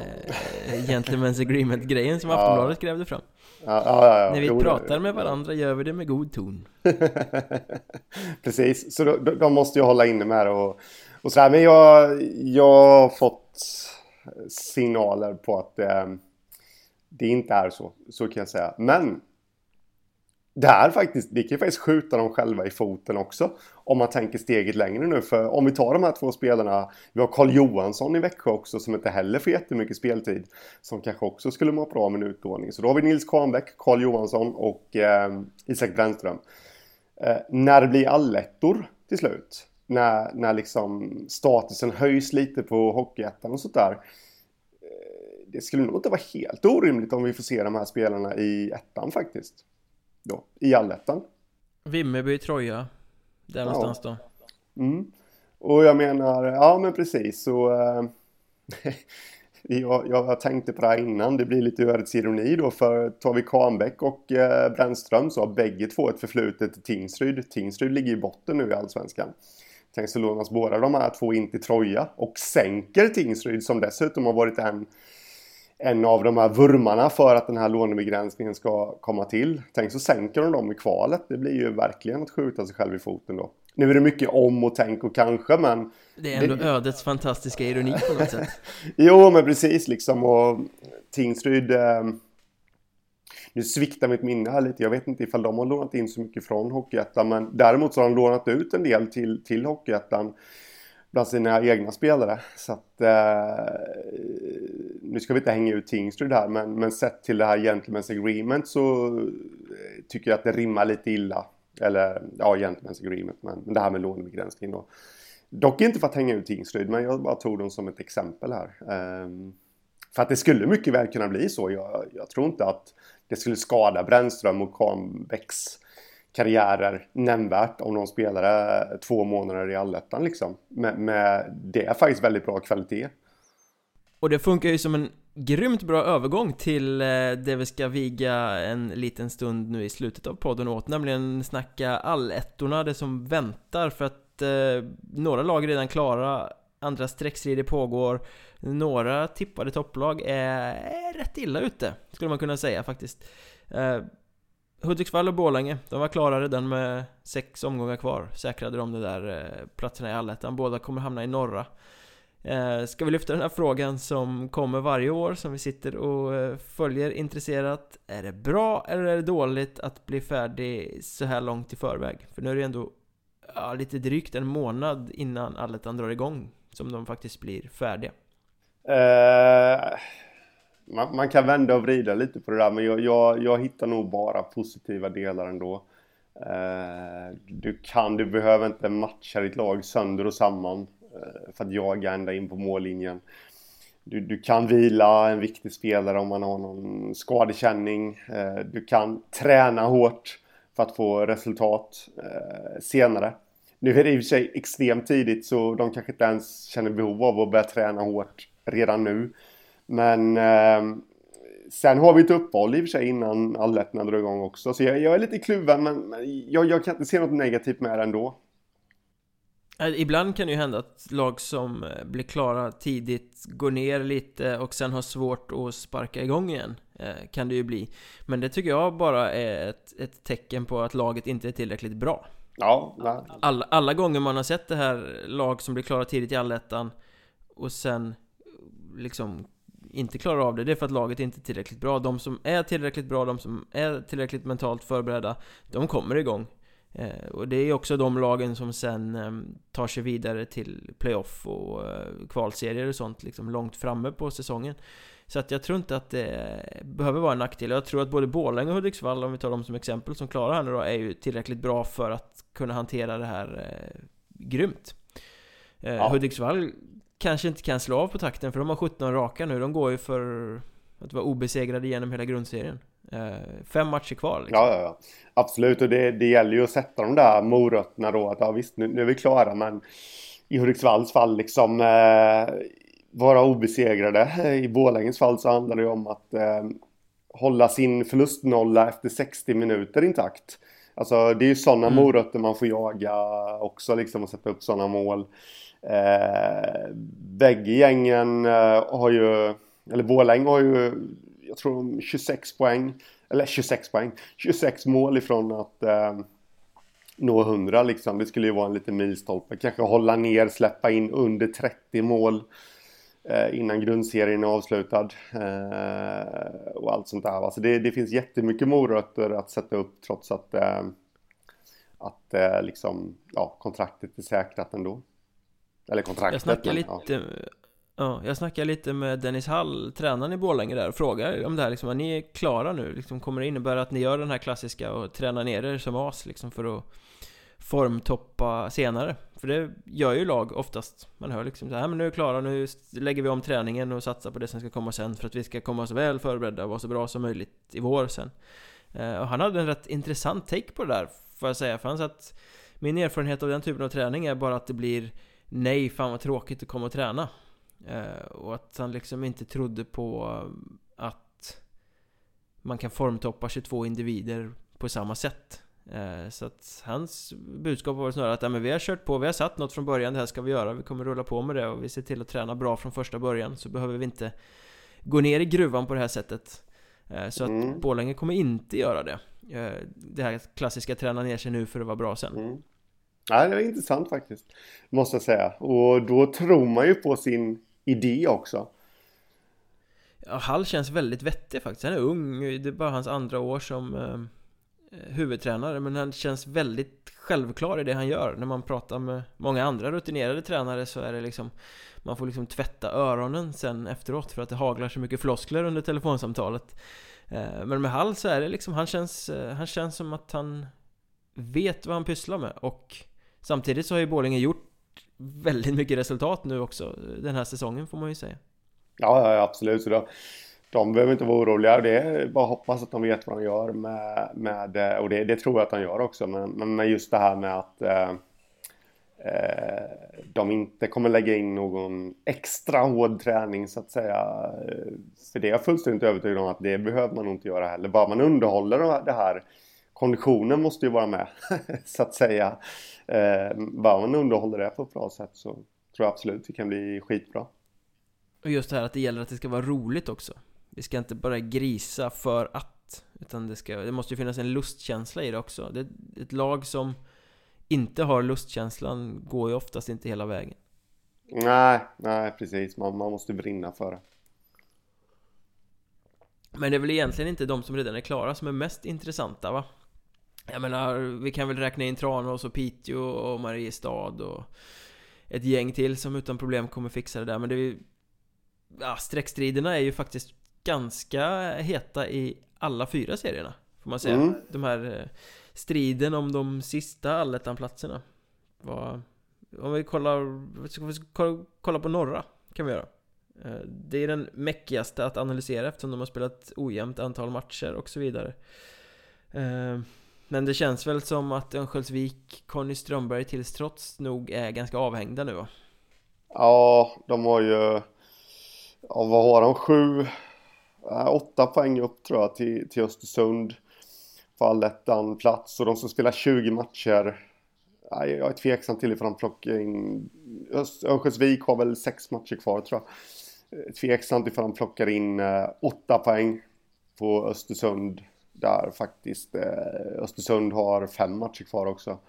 eh, Gentlemen's Agreement-grejen som Aftonbladet ja. grävde fram. Ja, ja, ja, När vi jo, pratar med varandra gör vi det med god ton. Precis, så de, de, måste ju hålla inne med det och, och sådär. Men jag, jag har fått signaler på att eh, det inte är så, så kan jag säga. Men det här faktiskt, det kan ju faktiskt skjuta dem själva i foten också. Om man tänker steget längre nu. För om vi tar de här två spelarna. Vi har Karl Johansson i Växjö också som inte heller får jättemycket speltid. Som kanske också skulle må bra med en utlåning. Så då har vi Nils Kahnbäck, Karl Johansson och eh, Isak Brännström. Eh, när det blir allettor till slut. När, när liksom statusen höjs lite på Hockeyettan och sånt där. Eh, det skulle nog inte vara helt orimligt om vi får se de här spelarna i ettan faktiskt då, i allettan. Vimmerby, Troja, där ja. någonstans då. Mm. Och jag menar, ja men precis så äh, jag, jag tänkte på det här innan, det blir lite ödets ironi då för tar vi Kahnbäck och äh, Brännström så har bägge två ett förflutet till Tingsryd. Tingsryd ligger i botten nu i Allsvenskan. Tänk så lånas båda de här två in till Troja och sänker Tingsryd som dessutom har varit en en av de här vurmarna för att den här lånebegränsningen ska komma till. Tänk så sänker de dem i kvalet. Det blir ju verkligen att skjuta sig själv i foten då. Nu är det mycket om och tänk och kanske men... Det är ändå det... ödets fantastiska ironi på något sätt. jo men precis liksom och Tingsryd... Eh... Nu sviktar mitt minne här lite. Jag vet inte ifall de har lånat in så mycket från Hockeyettan men däremot så har de lånat ut en del till, till Hockeyettan bland sina egna spelare. Så att, eh, nu ska vi inte hänga ut Tingsryd här, men, men sett till det här Gentlemen's Agreement så eh, tycker jag att det rimmar lite illa. Eller ja, Gentlemen's Agreement, men, men det här med lånebegränsning då. Dock inte för att hänga ut Tingsryd, men jag bara tog dem som ett exempel här. Um, för att det skulle mycket väl kunna bli så. Jag, jag tror inte att det skulle skada Brännström och Kahnbäcks karriärer nämnvärt om de spelade två månader i allettan liksom. Med, med, det är faktiskt väldigt bra kvalitet. Och det funkar ju som en grymt bra övergång till eh, det vi ska viga en liten stund nu i slutet av podden åt, nämligen snacka allettorna, det som väntar för att eh, några lag är redan klara, andra streckstrider pågår, några tippade topplag är, är rätt illa ute, skulle man kunna säga faktiskt. Eh, Hudiksvall och Borlänge, de var klara redan med sex omgångar kvar Säkrade de de där eh, platserna i allettan, båda kommer hamna i norra eh, Ska vi lyfta den här frågan som kommer varje år, som vi sitter och eh, följer intresserat Är det bra eller är det dåligt att bli färdig så här långt i förväg? För nu är det ändå ja, lite drygt en månad innan allettan drar igång Som de faktiskt blir färdiga uh man, man, kan vända och vrida lite på det där men jag, jag, jag hittar nog bara positiva delar ändå. Eh, du kan, du behöver inte matcha ditt lag sönder och samman Eh, för att jaga ända in på mållinjen. Du, du, kan vila en viktig spelare om man har någon skadekänning. Eh, du kan träna hårt för att få resultat eh, senare. Nu är det i och för sig extremt tidigt så de kanske inte ens känner behov av att börja träna hårt redan nu. Men eh, sen har vi ett uppehåll i och för sig innan allettan drar igång också. Så jag, jag är lite kluven men jag, jag, kan inte se något negativt med det ändå. Ibland kan det ju hända att lag som eh, blir klara tidigt går ner lite och sen har svårt att sparka igång igen eh, Kan det ju bli. Men det tycker jag bara är ett, ett tecken på att laget inte är tillräckligt bra. Ja, alla, alla gånger man har sett det här lag som blir klara tidigt i allettan Och sen liksom inte klarar av det, det är för att laget inte är tillräckligt bra. De som är tillräckligt bra, de som är tillräckligt mentalt förberedda De kommer igång och det är också de lagen som sen eh, tar sig vidare till playoff och eh, kvalserier och sånt liksom långt framme på säsongen. Så att jag tror inte att det behöver vara en nackdel. Jag tror att både Borlänge och Hudiksvall, om vi tar dem som exempel, som klarar här nu då, är ju tillräckligt bra för att kunna hantera det här eh, grymt. Eh, ja. Hudiksvall kanske inte kan slå av på takten, för de har 17 raka nu. De går ju för att vara obesegrade genom hela grundserien. Eh, fem matcher kvar liksom. ja, ja, ja, absolut. Och det, det gäller ju att sätta de där morötterna då. Att ja, visst, nu, nu är vi klara, men i Hudiksvalls fall liksom eh, vara obesegrade. I Borlänges fall så handlar det ju om att eh, hålla sin förlustnolla efter 60 minuter intakt. Alltså det är ju sådana mm. morötter man får jaga också liksom och sätta upp sådana mål. Eh, bägge gängen eh, har ju, eller Borlänge har ju jag tror 26 poäng. Eller 26 poäng. 26 mål ifrån att eh, nå 100 liksom. Det skulle ju vara en liten milstolpe. Kanske hålla ner, släppa in under 30 mål. Eh, innan grundserien är avslutad. Eh, och allt sånt där. Alltså det, det finns jättemycket morötter att sätta upp trots att eh, att eh, liksom, ja, kontraktet är säkrat ändå. Eller kontraktet. Jag snackade lite, ja. Ja, jag snackade lite med Dennis Hall, tränaren i Borlänge där, och frågade om det här liksom, är ni klara nu? Liksom, kommer det innebära att ni gör den här klassiska och tränar ner er som as liksom för att formtoppa senare? För det gör ju lag oftast. Man hör liksom så här, men nu är vi klara, nu lägger vi om träningen och satsar på det som ska komma sen för att vi ska komma så väl förberedda och vara så bra som möjligt i vår sen. Eh, och han hade en rätt intressant take på det där, får jag säga, för han sa att min erfarenhet av den typen av träning är bara att det blir Nej, fan vad tråkigt att komma och träna och att han liksom inte trodde på att man kan formtoppa 22 individer på samma sätt. Eh, så att hans budskap var snarare att ja, men vi har kört på, vi har satt något från början, det här ska vi göra, vi kommer rulla på med det och vi ser till att träna bra från första början så behöver vi inte gå ner i gruvan på det här sättet. Eh, så att mm. Borlänge kommer inte göra det. Det här klassiska träna ner sig nu för att vara bra sen. Mm. Ja, det är intressant faktiskt. Måste jag säga. Och då tror man ju på sin idé också. Ja, Hall känns väldigt vettig faktiskt. Han är ung, det är bara hans andra år som eh, huvudtränare. Men han känns väldigt självklar i det han gör. När man pratar med många andra rutinerade tränare så är det liksom Man får liksom tvätta öronen sen efteråt för att det haglar så mycket floskler under telefonsamtalet. Eh, men med Hall så är det liksom, han känns, eh, han känns som att han vet vad han pysslar med och Samtidigt så har ju Borlänge gjort väldigt mycket resultat nu också den här säsongen får man ju säga. Ja, ja absolut. Så då, de behöver inte vara oroliga. Det är bara att hoppas att de vet vad de gör med, med och det, det tror jag att de gör också. Men, men just det här med att eh, eh, de inte kommer lägga in någon extra hård träning så att säga. För det är jag fullständigt övertygad om att det behöver man inte göra heller. Bara man underhåller det här konditionen måste ju vara med så att säga. Eh, bara man underhåller det på ett bra sätt så tror jag absolut det kan bli skitbra. Och just det här att det gäller att det ska vara roligt också. Vi ska inte bara grisa för att, utan det, ska, det måste ju finnas en lustkänsla i det också. Det, ett lag som inte har lustkänslan går ju oftast inte hela vägen. Nej, nej precis. Man, man måste brinna för det. Men det är väl egentligen inte de som redan är klara som är mest intressanta va? Jag menar, vi kan väl räkna in Tranås och Piteå och Mariestad och ett gäng till som utan problem kommer fixa det där men det är ju... Ja, streckstriderna är ju faktiskt ganska heta i alla fyra serierna Får man säga. Mm. De här eh, striden om de sista allettan-platserna Om vi kollar, ska vi kolla på norra kan vi göra eh, Det är den mäckigaste att analysera eftersom de har spelat ojämnt antal matcher och så vidare eh, men det känns väl som att Örnsköldsvik, Conny Strömberg tills trots nog är ganska avhängda nu va? Ja, de har ju... Ja, vad har de? Sju... åtta poäng upp tror jag till, till Östersund. På allettan plats och de som spelar 20 matcher. Jag är tveksam till ifall de plockar in... Örnsköldsvik har väl sex matcher kvar tror jag. Eh, Tveksamt ifall de plockar in eh, åtta poäng på Östersund. Där faktiskt Östersund har fem matcher kvar också.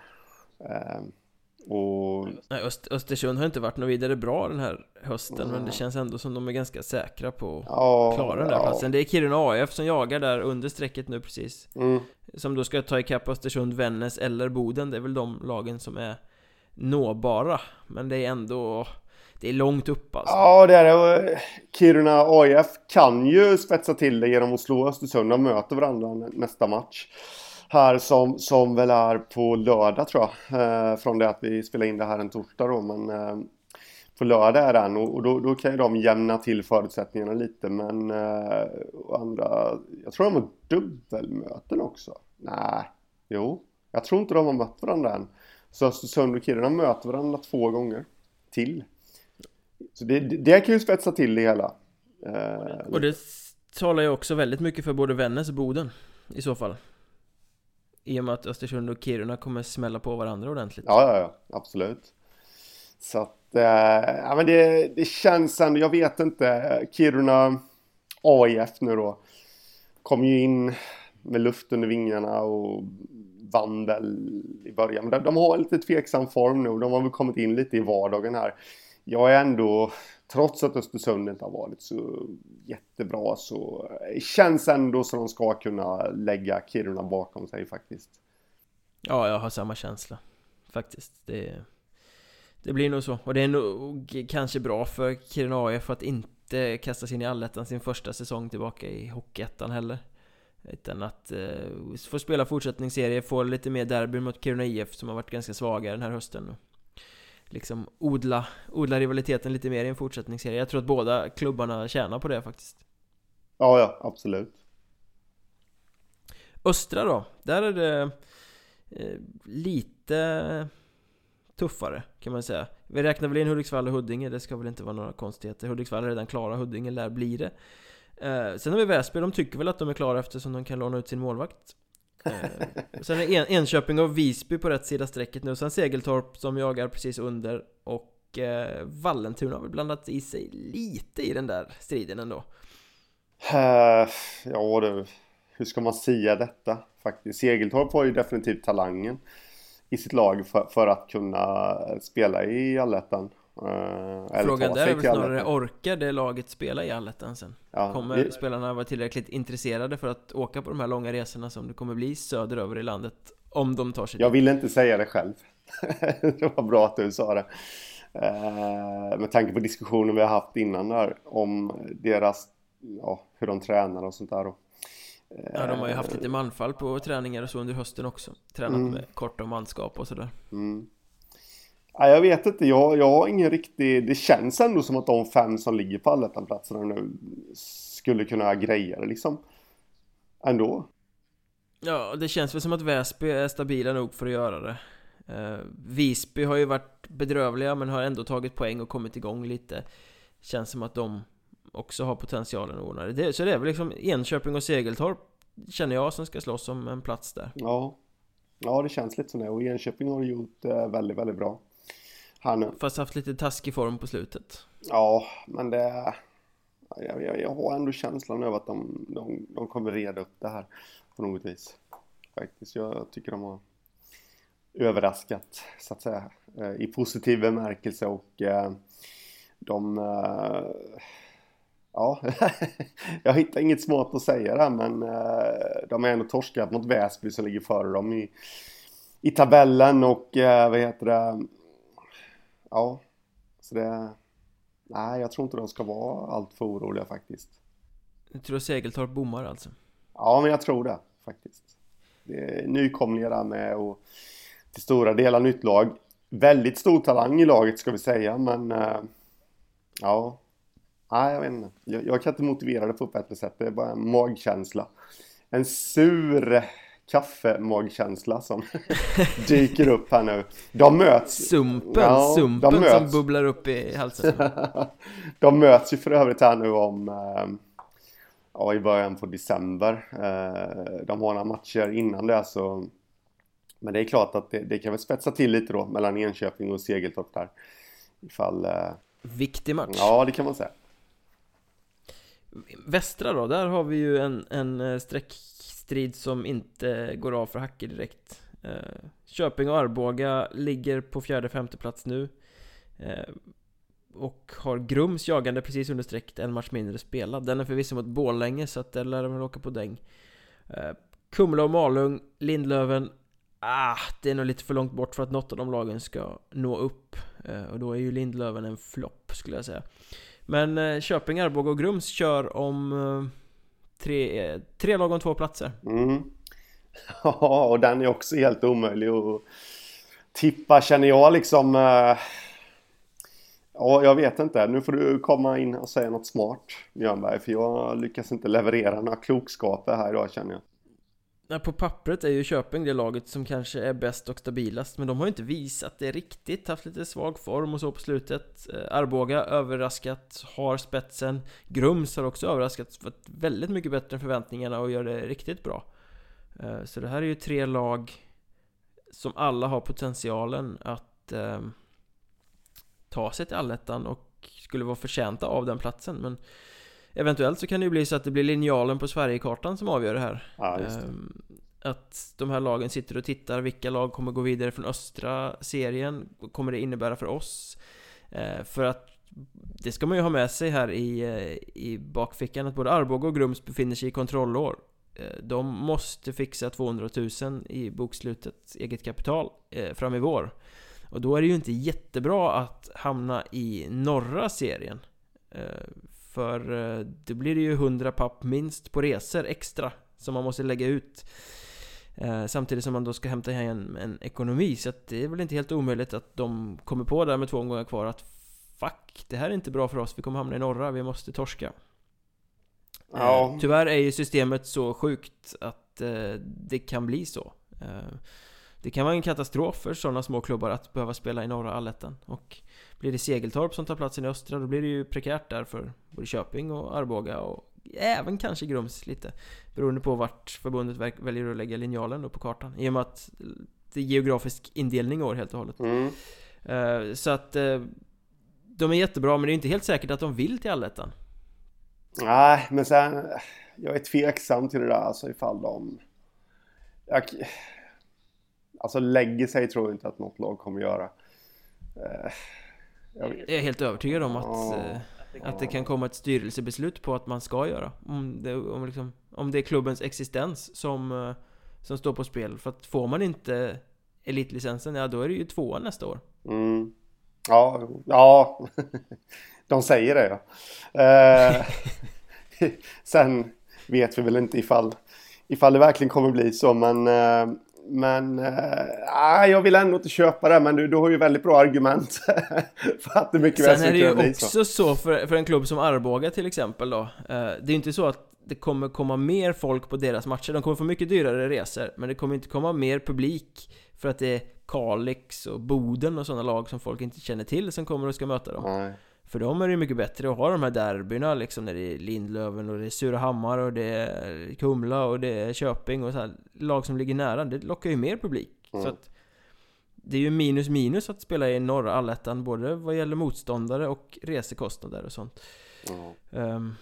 Och... Nej, Öst Östersund har inte varit något vidare bra den här hösten mm. Men det känns ändå som de är ganska säkra på att ja, klara den där ja. platsen Det är Kiruna AF som jagar där under strecket nu precis mm. Som då ska ta ikapp Östersund, Vännäs eller Boden Det är väl de lagen som är nåbara Men det är ändå det är långt upp alltså Ja det är det eh, Kiruna AIF kan ju spetsa till det genom att slå Östersund De möter varandra nästa match här som, som väl är på lördag tror jag. Eh, från det att vi spelar in det här en torsdag då. Men eh, på lördag är den och, och då, då, kan ju de jämna till förutsättningarna lite. Men eh, andra, jag tror de har dubbelmöten också. Nej, jo. Jag tror inte de har mött varandra än. Så Östersund och Kiruna möter varandra två gånger till. Så det, det, kan ju spetsa till det hela. Eh, och det talar ju också väldigt mycket för både Vännäs och Boden i så fall. I och med att Östersund och Kiruna kommer smälla på varandra ordentligt. Ja, ja, ja. Absolut. Så att, eh, ja men det, det känns ändå, jag vet inte. Kiruna AIF nu då. Kom ju in med luft under vingarna och vann väl i början. Men de, de har lite tveksam form nu. De har väl kommit in lite i vardagen här. Jag är ändå trots att Östersund inte har varit så jättebra så känns ändå som de ska kunna lägga Kiruna bakom sig faktiskt. Ja, jag har samma känsla faktiskt. Det, det blir nog så. Och det är nog kanske bra för Kiruna AIF att inte kasta sig in i allettan sin första säsong tillbaka i Hockeyettan heller. Utan att eh, få spela fortsättningsserie, få lite mer derby mot Kiruna IF som har varit ganska svaga den här hösten liksom odla, odla rivaliteten lite mer i en fortsättningsserie. Jag tror att båda klubbarna tjänar på det faktiskt. Ja, ja, absolut. Östra då, där är det eh, lite tuffare kan man säga. Vi räknar väl in Hudiksvall och Huddinge, det ska väl inte vara några konstigheter. Hudiksvall är redan klara, Huddinge lär bli det. Eh, sen har vi Väsby, de tycker väl att de är klara eftersom de kan låna ut sin målvakt. Eh, sen är en, Enköping och Visby på rätt sida strecket nu, sen Segeltorp som jagar precis under och eh, Vallentuna har väl blandat i sig lite i den där striden ändå. Uh, ja du, hur ska man säga detta faktiskt? Segeltorp har ju definitivt talangen i sitt lag för, för att kunna spela i allettan. Uh, Frågan där är väl snarare, orkar det laget spela i allettan sen? Ja, kommer det... spelarna vara tillräckligt intresserade för att åka på de här långa resorna som det kommer bli söderöver i landet? Om de tar sig Jag vill inte säga det själv Det var bra att du sa det uh, Med tanke på diskussionen vi har haft innan där Om deras, ja, hur de tränar och sånt där då. Ja, de har ju haft lite manfall på träningar och så under hösten också Tränat mm. med korta manskap och sådär mm. Ja, jag vet inte, jag, jag har ingen riktig... Det känns ändå som att de fem som ligger på allettan-platserna nu skulle kunna greja det liksom. Ändå. Ja, det känns väl som att Väsby är stabila nog för att göra det. Uh, Visby har ju varit bedrövliga men har ändå tagit poäng och kommit igång lite. Känns som att de också har potentialen att ordna det. Så det är väl liksom Enköping och Segeltorp känner jag som ska slåss om en plats där. Ja, ja det känns lite som det och Enköping har gjort uh, väldigt, väldigt bra här nu. Fast haft lite taskig form på slutet. Ja, men det... Jag, jag, jag har ändå känslan av att de, de, de kommer reda upp det här på något vis. Faktiskt, jag tycker de har överraskat så att säga eh, i positiv bemärkelse och eh, de eh, ja jag hittar inget smart att säga där men de är ändå torskat mot Väsby som ligger före dem i, i tabellen och vad heter det ja, så det... Nej, jag tror inte de ska vara allt för oroliga faktiskt. Du tror Segeltorp bommar alltså? Ja, men jag tror det faktiskt. Det är nykomlingar där med och till stora delar nytt lag. Väldigt stor talang i laget ska vi säga, men äh, ja. Nej, jag vet inte. Jag, jag kan inte motivera det på ett bättre sätt. Det är bara en magkänsla. En sur kaffemagkänsla som dyker upp här nu. De möts. Sumpen, ja, sumpen möts. som bubblar upp i halsen. de möts ju för övrigt här nu om, eh, ja, i början på december. De har några matcher innan det så men det är klart att det, det kan väl spetsa till lite då mellan Enköping och Segeltorp där. Ifall... Viktig match. Ja, det kan man säga. Västra då, där har vi ju en, en Strid som inte går av för hacker direkt. Eh, Köping och Arboga ligger på fjärde femte plats nu. Eh, och har Grums jagande precis under strecket, en match mindre spelad. Den är förvisso mot Borlänge så att där lär de väl åka på däng. Eh, Kumla och Malung, Lindlöven. Ah, det är nog lite för långt bort för att något av de lagen ska nå upp. Eh, Och då är ju Lindlöven en flopp skulle jag säga. Men eh, Köping, Arboga och Grums kör om eh, tre, tre lag om två platser mm. Ja, och den är också helt omöjlig att tippa känner jag liksom eh, Ja, jag vet inte. Nu får du komma in och säga något smart, Björnberg. För jag lyckas inte leverera några klokskaper här idag känner jag på pappret är ju Köping det laget som kanske är bäst och stabilast Men de har ju inte visat det riktigt, haft lite svag form och så på slutet. Eh, Arboga överraskat, har spetsen. Grums har också överraskat, varit väldigt mycket bättre än förväntningarna och gör det riktigt bra. Eh, så det här är ju tre lag Som alla har potentialen att eh, ta sig till allettan och skulle vara förtjänta av den platsen men Eventuellt så kan det ju bli så att det blir linjalen på Sverigekartan som avgör det här ja, det. Ehm, att de här lagen sitter och tittar, vilka lag kommer gå vidare från östra serien? Vad kommer det innebära för oss? Ehm, för att det ska man ju ha med sig här i, eh, i bakfickan att både Arboga och Grums befinner sig i kontrollår ehm, De måste fixa 200 000 i bokslutet eget kapital eh, fram i vår och då är det ju inte jättebra att hamna i norra serien För eh, det blir det ju 100 papp minst på resor extra Som man måste lägga ut. Eh, Samtidigt som man då ska hämta hem en ekonomi. Så att det är väl inte helt omöjligt att de kommer på där med två omgångar kvar att Fuck, det här är inte bra för oss, vi kommer hamna i norra, vi måste torska. Ja. Tyvärr är ju systemet så sjukt att det kan bli så. Det kan vara en katastrof för sådana små klubbar att behöva spela i norra allettan. Och blir det Segeltorp som tar platsen i östra då blir det ju prekärt där för både Köping och Arboga och även kanske Grums lite Beroende på vart förbundet väljer att lägga linjalen då på kartan I och med att det är geografisk indelning i år helt och hållet mm. Eh, så att eh, De är jättebra men det är inte helt säkert att de vill till allettan Nej men sen Jag är tveksam till det där alltså ifall de jag, Alltså lägger sig tror jag inte att något lag kommer göra. Eh, jag, är helt övertygad om att, ja, eh, att det kan komma ett styrelsebeslut på att man ska göra. Om det, om liksom, om det är klubbens existens som, eh, som står på spel. För att får man inte elitlicensen, ja då är det ju tvåan nästa år. Mm. Ja, ja. de säger det ja. Eh, sen vet vi väl inte ifall, ifall det verkligen kommer bli så men eh, men äh, jag vill ändå inte köpa det. Men du, du har ju väldigt bra argument för att det mycket Sen är det ju också så, för, för en klubb som Arboga till exempel då. Eh, det är ju inte så att det kommer komma mer folk på deras matcher. De kommer få mycket dyrare resor. Men det kommer inte komma mer publik för att det är Kalix och Boden och sådana lag som folk inte känner till som kommer och ska möta dem. Nej. För dem är det mycket bättre att ha de här derbyna liksom när det är Lindlöven och det är Surahammar och det är Kumla och det är Köping och så här, lag som ligger nära. Det lockar ju mer publik. Mm. Så att det är ju minus minus att spela i norra allettan både vad gäller motståndare och resekostnader och sånt. Mm. Um,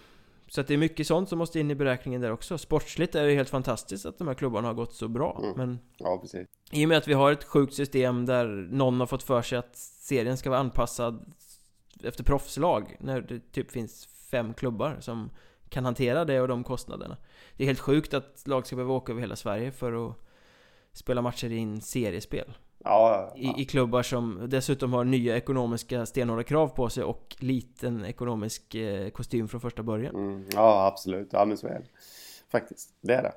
så att det är mycket sånt som måste in i beräkningen där också. Sportsligt är det helt fantastiskt att de här klubbarna har gått så bra. Mm. Men ja, precis. I och med att vi har ett sjukt system där någon har fått för sig att serien ska vara anpassad efter proffslag när det typ finns fem klubbar som kan hantera det och de kostnaderna. Det är helt sjukt att lag ska behöva åka över hela Sverige för att spela matcher i en seriespel. Ja, ja. I, I, klubbar som dessutom har nya ekonomiska stenhårda krav på sig och liten ekonomisk eh, kostym från första början. Mm, ja, absolut. Ja, men så är det. Faktiskt, det är det.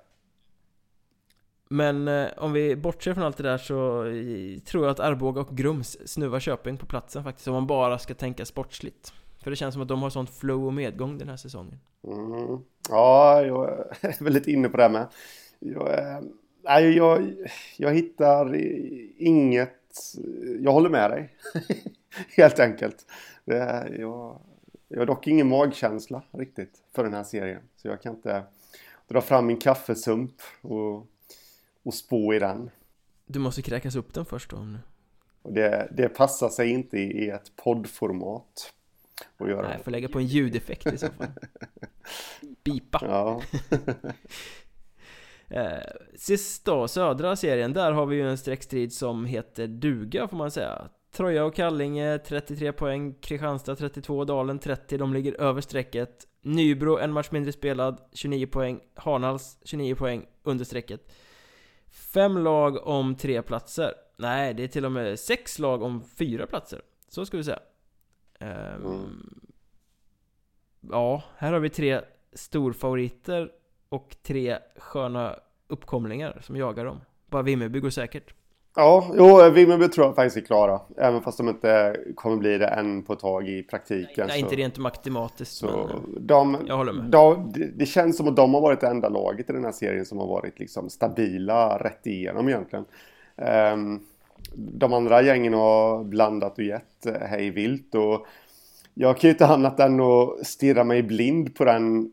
Men eh, om vi bortser från allt det där så eh, tror jag att Arboga och Grums snuvar Köping på platsen faktiskt. Om man bara ska tänka sportsligt. För det känns som att de har sånt flow och medgång den här säsongen. Mm. Ja, jag är väldigt inne på det här med. Jag, eh, nej, jag, jag hittar inget... Jag håller med dig. Helt enkelt. Det, jag, Jag har dock ingen magkänsla riktigt för den här serien. Så jag kan inte dra fram min kaffesump och, och spå i den. Du måste kräkas upp den först då. Och det, det passar sig inte i ett poddformat. Att göra. Nej, jag får lägga på en ljudeffekt i så fall. Bipa. Ja. eh, sist då, södra serien, där har vi ju en streckstrid som heter duga får man säga. Troja och Kallinge 33 poäng, Kristianstad 32, Dalen 30, de ligger över strecket. Nybro en match mindre spelad, 29 poäng, Hanals 29 poäng under strecket. Fem lag om tre platser. Nej, det är till och med sex lag om fyra platser. Så ska vi säga. Um, mm. Ja, här har vi tre storfavoriter och tre sköna uppkomlingar som jagar dem. Bara Vimmerby går säkert. Ja, jo, Vimmerby tror jag faktiskt är klara. Även fast de inte kommer bli det än på ett tag i praktiken. Nej, så, inte rent matematiskt. Så men, eh, de, jag håller med. De, det, det, känns som att de har varit det enda laget i den här serien som har varit liksom stabila rätt igenom egentligen. Um, de andra gängen har blandat och gett eh, hej vilt och jag kan ju inte annat än att stirra mig blind på den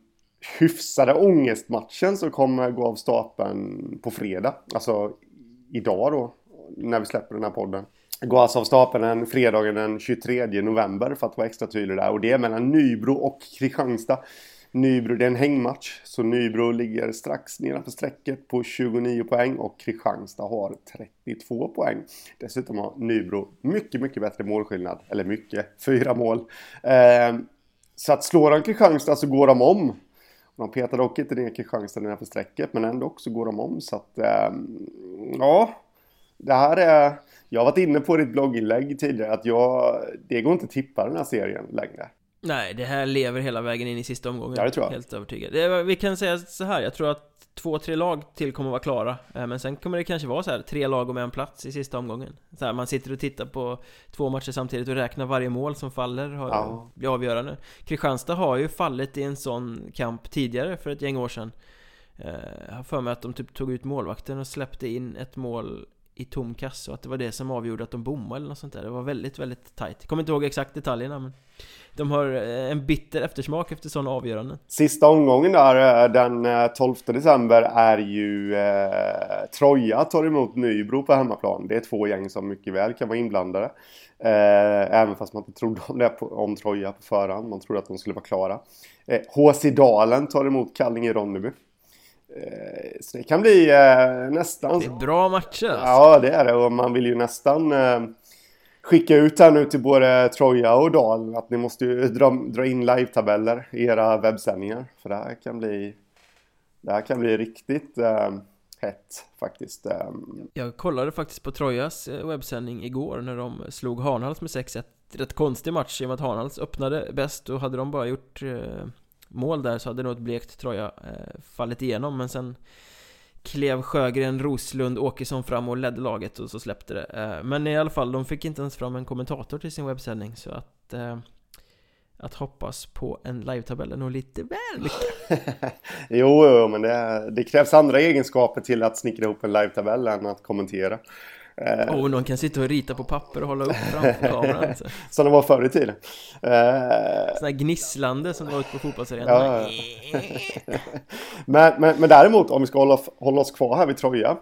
hyfsade ångestmatchen som kommer gå av stapeln på fredag. Alltså idag då, när vi släpper den här podden. Går alltså av stapeln den fredagen den 23 november för att vara extra tydlig där. Och det är mellan Nybro och Kristianstad. Nybro, det är en hängmatch. Så Nybro ligger strax nedanför strecket på 29 poäng och Kristianstad har 32 poäng. Dessutom har Nybro mycket, mycket bättre målskillnad. Eller mycket, fyra mål. Eh, så att slår de Kristianstad så går de om. De petar dock inte ner Kristianstad nedanför strecket men ändå så går de om. Så att, eh, ja. Det här är... Jag har varit inne på ditt blogginlägg tidigare att jag... Det går inte att tippa den här serien längre. Nej, det här lever hela vägen in i sista omgången. Ja, det tror jag. Helt övertygad. Vi kan säga så här, jag tror att två, tre lag till kommer vara klara. Eh, men sen kommer det kanske vara så här, tre lag om en plats i sista omgången. Så här, man sitter och tittar på två matcher samtidigt och räknar varje mål som faller, har, ja. blir avgörande. Kristianstad har ju fallit i en sån kamp tidigare för ett gäng år sedan. Eh, jag har för mig att de typ tog ut målvakten och släppte in ett mål i tom kasse och att det var det som avgjorde att de bommade eller något sånt där. Det var väldigt, väldigt tight. Kommer inte ihåg exakt detaljerna men de har eh, en bitter eftersmak efter sådana avgöranden. Sista omgången där eh, den eh, 12 december är ju eh, Troja tar emot Nybro på hemmaplan. Det är två gäng som mycket väl kan vara inblandade. Eh, även fast man inte trodde om det på, om Troja på förhand. Man trodde att de skulle vara klara. Eh, HC Dalen tar emot Kallinge-Ronneby. Eh, så det kan bli eh, nästan... Det är bra matcher alltså. Ja, det är det. Och man vill ju nästan eh, skicka ut här nu till både Troja och Dal att ni måste ju dra, dra in live-tabeller i era webbsändningar. För det här kan bli... Det här kan bli riktigt eh, hett faktiskt. Jag kollade faktiskt på Trojas webbsändning igår när de slog Hanhals med 6-1. Rätt konstig match i och med att Hanhals öppnade bäst och hade de bara gjort eh, mål där så hade nog ett blekt Troja eh, fallit igenom men sen klev Sjögren, Roslund, Åkesson fram och ledde laget och så släppte det. Eh, men i alla fall, de fick inte ens fram en kommentator till sin webbsändning så att eh, att hoppas på en live-tabell är nog lite väl mycket. jo, jo, men det, det, krävs andra egenskaper till att snickra ihop en live-tabell än att kommentera. Eh, och någon kan sitta och rita på papper och hålla upp framför kameran alltså. Som det var förr i tiden eh, Sådana här gnisslande som var ute på fotbollsarenan ja. men, men, men däremot om vi ska hålla, hålla oss kvar här vid Troja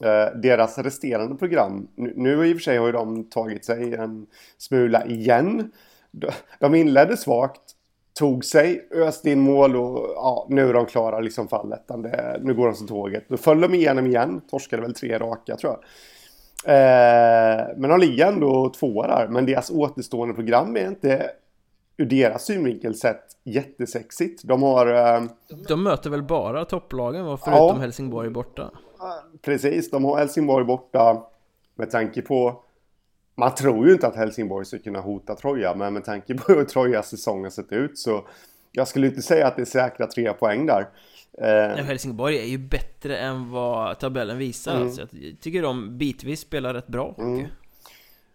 eh, Deras resterande program Nu, nu i och för sig har ju de tagit sig en smula igen De inledde svagt Tog sig, öste in mål och ja, nu är de klara liksom fallet. nu går de som tåget. Då föll de igenom igen. Torskade väl tre raka tror jag. Eh, men de ligger ändå tvåa där. Men deras återstående program är inte ur deras synvinkel sett jättesexigt. De har... Eh, de möter väl bara topplagen förutom ja, Helsingborg borta? Precis, de har Helsingborg borta med tanke på man tror ju inte att Helsingborg ska kunna hota Troja, men med tanke på hur Trojas säsong har sett ut så jag skulle inte säga att det är säkra tre poäng där. Eh, Helsingborg är ju bättre än vad tabellen visar. Mm. Alltså, jag tycker de bitvis spelar rätt bra mm.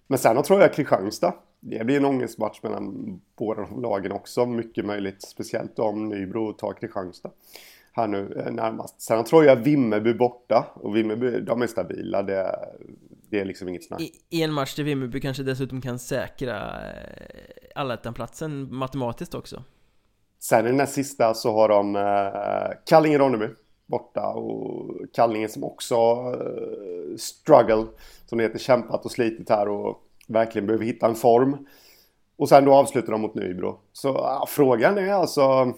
Men sen har Troja Kristianstad. Det blir en ångestmatch mellan båda lagen också, mycket möjligt. Speciellt om Nybro tar Kristianstad här nu eh, närmast. Sen tror jag Vimmerby borta och Vimmerby, de är stabila. Det, det är liksom inget snack. I, I, en match där Vimmerby kanske dessutom kan säkra eh, allettan-platsen matematiskt också. Sen i den här sista så har de eh, Kallinge-Ronneby borta och Kallinge som också eh, struggle som det heter kämpat och slitit här och verkligen behöver hitta en form. Och sen då avslutar de mot Nybro. Så ja, frågan är alltså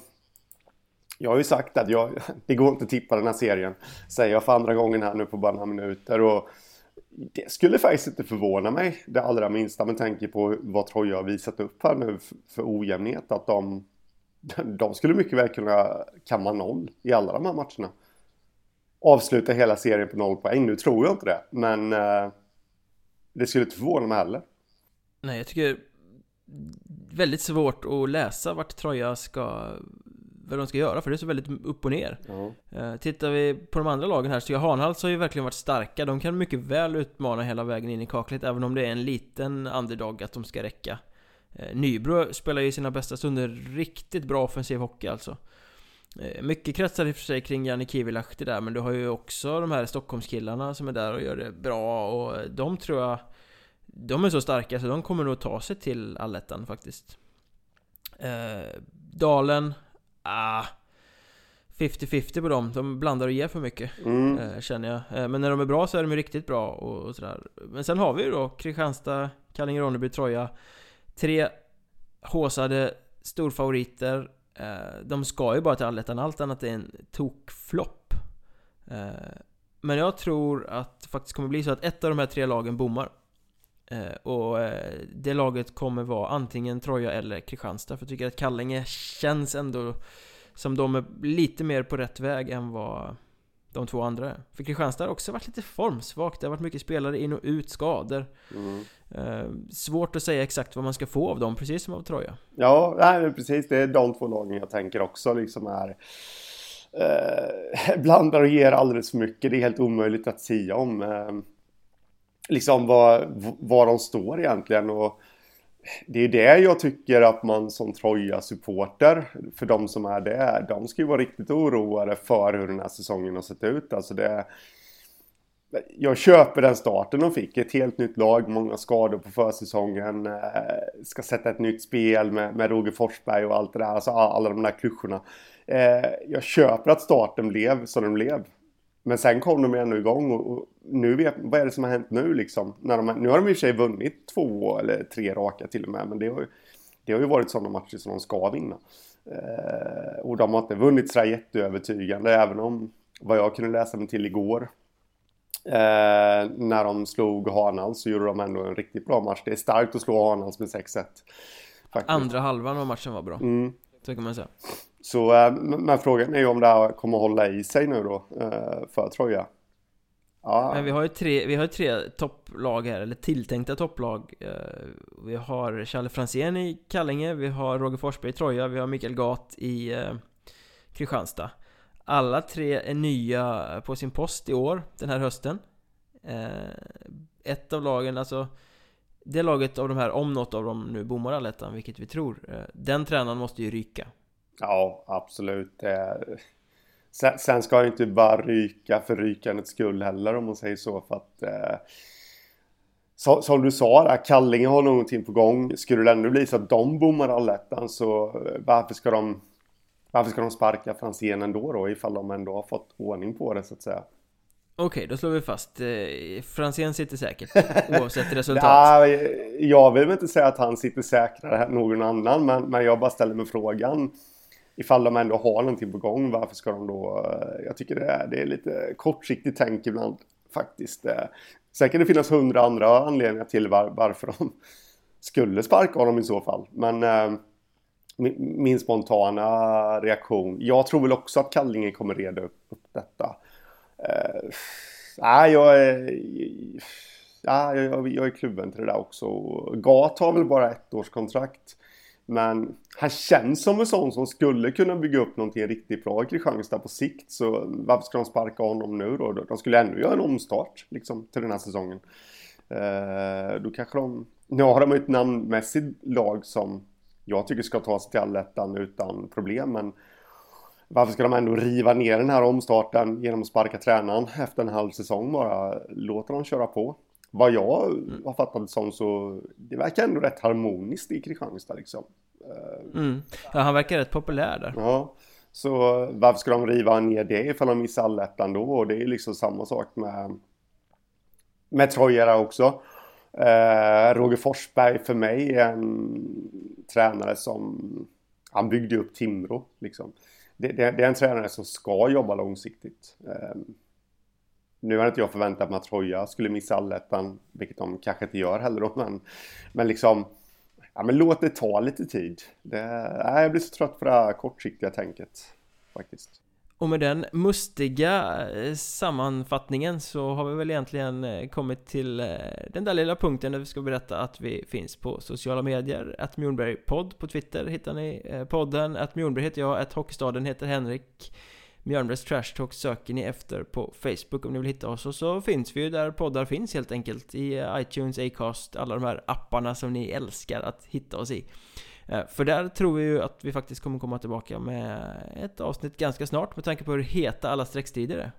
jag har ju sagt att jag, det går inte att tippa den här serien. Säger jag för andra gången här nu på bara några minuter. Och det skulle faktiskt inte förvåna mig det allra minsta med tanke på vad Troja har visat upp här nu för ojämnhet. Att de, de skulle mycket väl kunna kamma noll i alla de här matcherna. Avsluta hela serien på noll poäng. Nu tror jag inte det. Men eh, det skulle inte förvåna mig heller. Nej, jag tycker väldigt svårt att läsa vart Troja ska vad de ska göra för det är så väldigt upp och ner. Mm. Tittar vi på de andra lagen här så Hanhals har ju verkligen varit starka. De kan mycket väl utmana hela vägen in i kaklet Även om det är en liten underdog att de ska räcka. Eh, Nybro spelar ju sina bästa stunder riktigt bra offensiv hockey alltså. Eh, mycket kretsar i och för sig kring Janne Kivilahti där Men du har ju också de här Stockholmskillarna som är där och gör det bra och de tror jag De är så starka så de kommer nog ta sig till allettan faktiskt. Eh, Dalen ah, 50-50 på dem, de blandar och ger för mycket mm. eh, Känner jag. Eh, Men när de är bra så är de ju bra och, och sådär. Men sen har vi ju då Kristianstad, Kallinge, Ronneby, Troja. Tre håsade storfavoriter. Eh, De ska ju bara till allettan, allt annat är en tokflopp. Eh, Men jag tror att det faktiskt kommer bli så att ett av de här tre lagen bommar och eh, det laget kommer vara antingen Troja eller Kristianstad För jag tycker att Kallinge känns ändå som de är lite mer på rätt väg än vad de två andra är. För Kristianstad har också varit lite formsvagt. Det har varit mycket spelare in och ut, skador. Mm. Eh, svårt att säga exakt vad man ska få av dem, precis som av Troja. Ja, nej, precis. Det är de två lagen jag tänker också liksom är eh, blandar och ger alldeles för mycket. Det är helt omöjligt att säga om eh, liksom var, var de står egentligen. Och det är det jag tycker att man som Troja-supporter, för de som är det, de ska ju vara riktigt oroade för hur den här säsongen har sett ut. Alltså det, jag köper den starten de fick. Ett helt nytt lag, många skador på försäsongen. Eh, ska sätta ett nytt spel med, med Roger Forsberg och allt det där. Alltså alla de där klyschorna. Eh, jag köper att starten blev som den blev. Men sen kom de ändå igång och, och nu vet, vad är det som har hänt nu liksom? När de, nu har de i och för sig vunnit två eller tre raka till och med. Men det har ju, det har ju varit sådana matcher som de ska vinna. Eh, och de har inte vunnit sådär jätteövertygande även om vad jag kunde läsa mig till igår. Eh, när de slog Hanals så gjorde de ändå en riktigt bra match. Det är starkt att slå Hanals med 6-1. Andra halvan av matchen var bra. Mm. Så kan man säga. Så, eh, men frågan är ju om det här kommer hålla i sig nu då eh, för Troja. Ja. Men vi har ju tre, vi har tre topplag här, eller tilltänkta topplag eh, Vi har Challe Franzén i Kallinge, vi har Roger Forsberg i Troja, vi har Mikael Gat i Kristianstad Alla tre är nya på sin post i år, den här hösten Ett av lagen, alltså Det laget av de här, om något av dem nu bommar allettan, vilket vi tror Den tränaren måste ju ryka Ja, absolut. Sen, sen ska jag inte bara ryka för rykandets skull heller om man säger så. För att, eh, så, som du sa där, Kallinge har någonting på gång. Skulle det ändå bli så att de bommar allettan så eh, varför ska de varför ska de sparka Franzén ändå då ifall de ändå har fått ordning på det så att säga? Okej, då slår vi fast. Eh, Franzén sitter säkert oavsett resultat. ja, jag vill inte säga att han sitter säkrare än någon annan, men, men jag bara ställer mig frågan ifall de ändå har någonting på gång, varför ska de då... Eh, jag tycker det är, det är lite kortsiktigt tänk ibland faktiskt. Eh. Sen kan det finnas hundra andra anledningar till var, varför de skulle sparka honom i så fall. Men eh, min spontana reaktion, jag tror väl också att Kallinge kommer reda upp, upp detta. Eh, nej, jag är... Ja, jag, jag är kluven till det där också. Gat har väl bara ett års kontrakt. Men han känns som en sån som skulle kunna bygga upp någonting riktigt bra i Kristianstad på sikt. Så varför ska de sparka honom nu då? De skulle ändå göra en omstart liksom, till den här säsongen. Eh, då kanske de... Nu har de ett namnmässigt lag som jag tycker ska ta sig till allettan utan problem. Men varför ska de ändå riva ner den här omstarten genom att sparka tränaren efter en halv säsong bara? Låter dem köra på. vad jag har fattat det som så det verkar ändå rätt harmoniskt i Kristianstad liksom. Mm. Ja, han verkar rätt populär där. Ja, så varför ska de riva ner det ifall de missar allettan då? Och det är liksom samma sak med med Trojera också. Eh, Roger Forsberg för mig är en tränare som han byggde upp Timrå. Liksom. Det, det, det, är en tränare som ska jobba långsiktigt. Eh, nu hade inte jag förväntat mig att Troja skulle missa allettan, vilket de kanske inte gör heller då, men, men liksom ja, men låt det ta lite tid. Det, nej, jag blir så trött på det här kortsiktiga tänket faktiskt. Och med den mustiga eh, sammanfattningen så har vi väl egentligen eh, kommit till eh, den där lilla punkten där vi ska berätta att vi finns på sociala medier. Att Mjornberg podd på Twitter hittar ni podden. Att Mjornberg heter jag, att Hockeystaden heter Henrik. Mjölnbergs Trash Talk söker ni efter på Facebook om ni vill hitta oss och så finns vi ju där poddar finns helt enkelt i iTunes, Acast, alla de här apparna som ni älskar att hitta oss i. Eh, för där tror vi ju att vi faktiskt kommer komma tillbaka med ett avsnitt ganska snart med tanke på hur heta alla streckstrider är.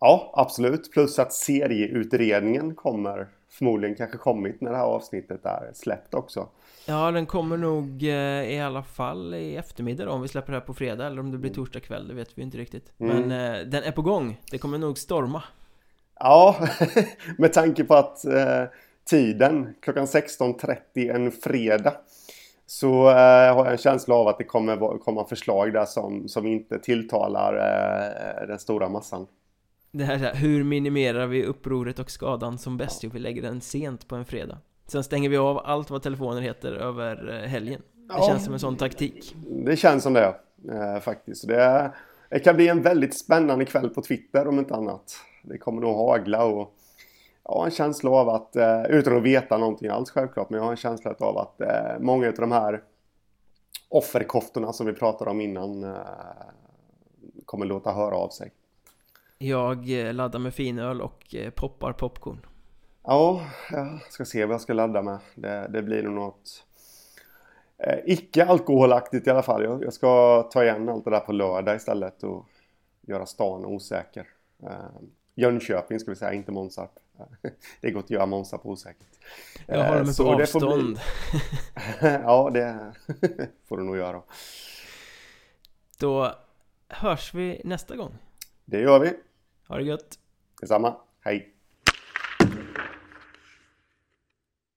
Ja, absolut. Plus att serieutredningen kommer förmodligen kanske kommit när det här avsnittet är släppt också. Ja, den kommer nog eh, i alla fall i eftermiddag då, om vi släpper det här på fredag eller om det blir mm. torsdag kväll, det vet vi inte riktigt. Mm. Men eh, den är på gång, det kommer nog storma. Ja, med tanke på att eh, tiden klockan 16.30 en fredag så eh, har jag en känsla av att det kommer komma förslag där som, som inte tilltalar eh, den stora massan. Det här, hur minimerar vi upproret och skadan som bäst? Jo, vi lägger den sent på en fredag. Sen stänger vi av allt vad telefoner heter över eh, helgen. Det ja, känns som en sån taktik. Det känns som det, eh, faktiskt. Det, det kan bli en väldigt spännande kväll på Twitter om inte annat. Det kommer nog hagla och jag har en känsla av att, eh, utan att veta någonting alls självklart, men jag har en känsla av att eh, många av de här offerkoftorna som vi pratade om innan eh, kommer låta höra av sig. Jag laddar med finöl och poppar popcorn. Ja, jag ska se vad jag ska ladda med. Det, det blir nog något eh, icke alkoholaktigt i alla fall. Jag, jag, ska ta igen allt det där på lördag istället och göra stan osäker. Eh, Jönköping ska vi säga, inte Månsarp. Det är gott att göra Månsarp osäkert. Jag håller mig på avstånd. Bli... ja, det får du nog göra. Då hörs vi nästa gång. Det gör vi. Ha det gött. Detsamma. Hej.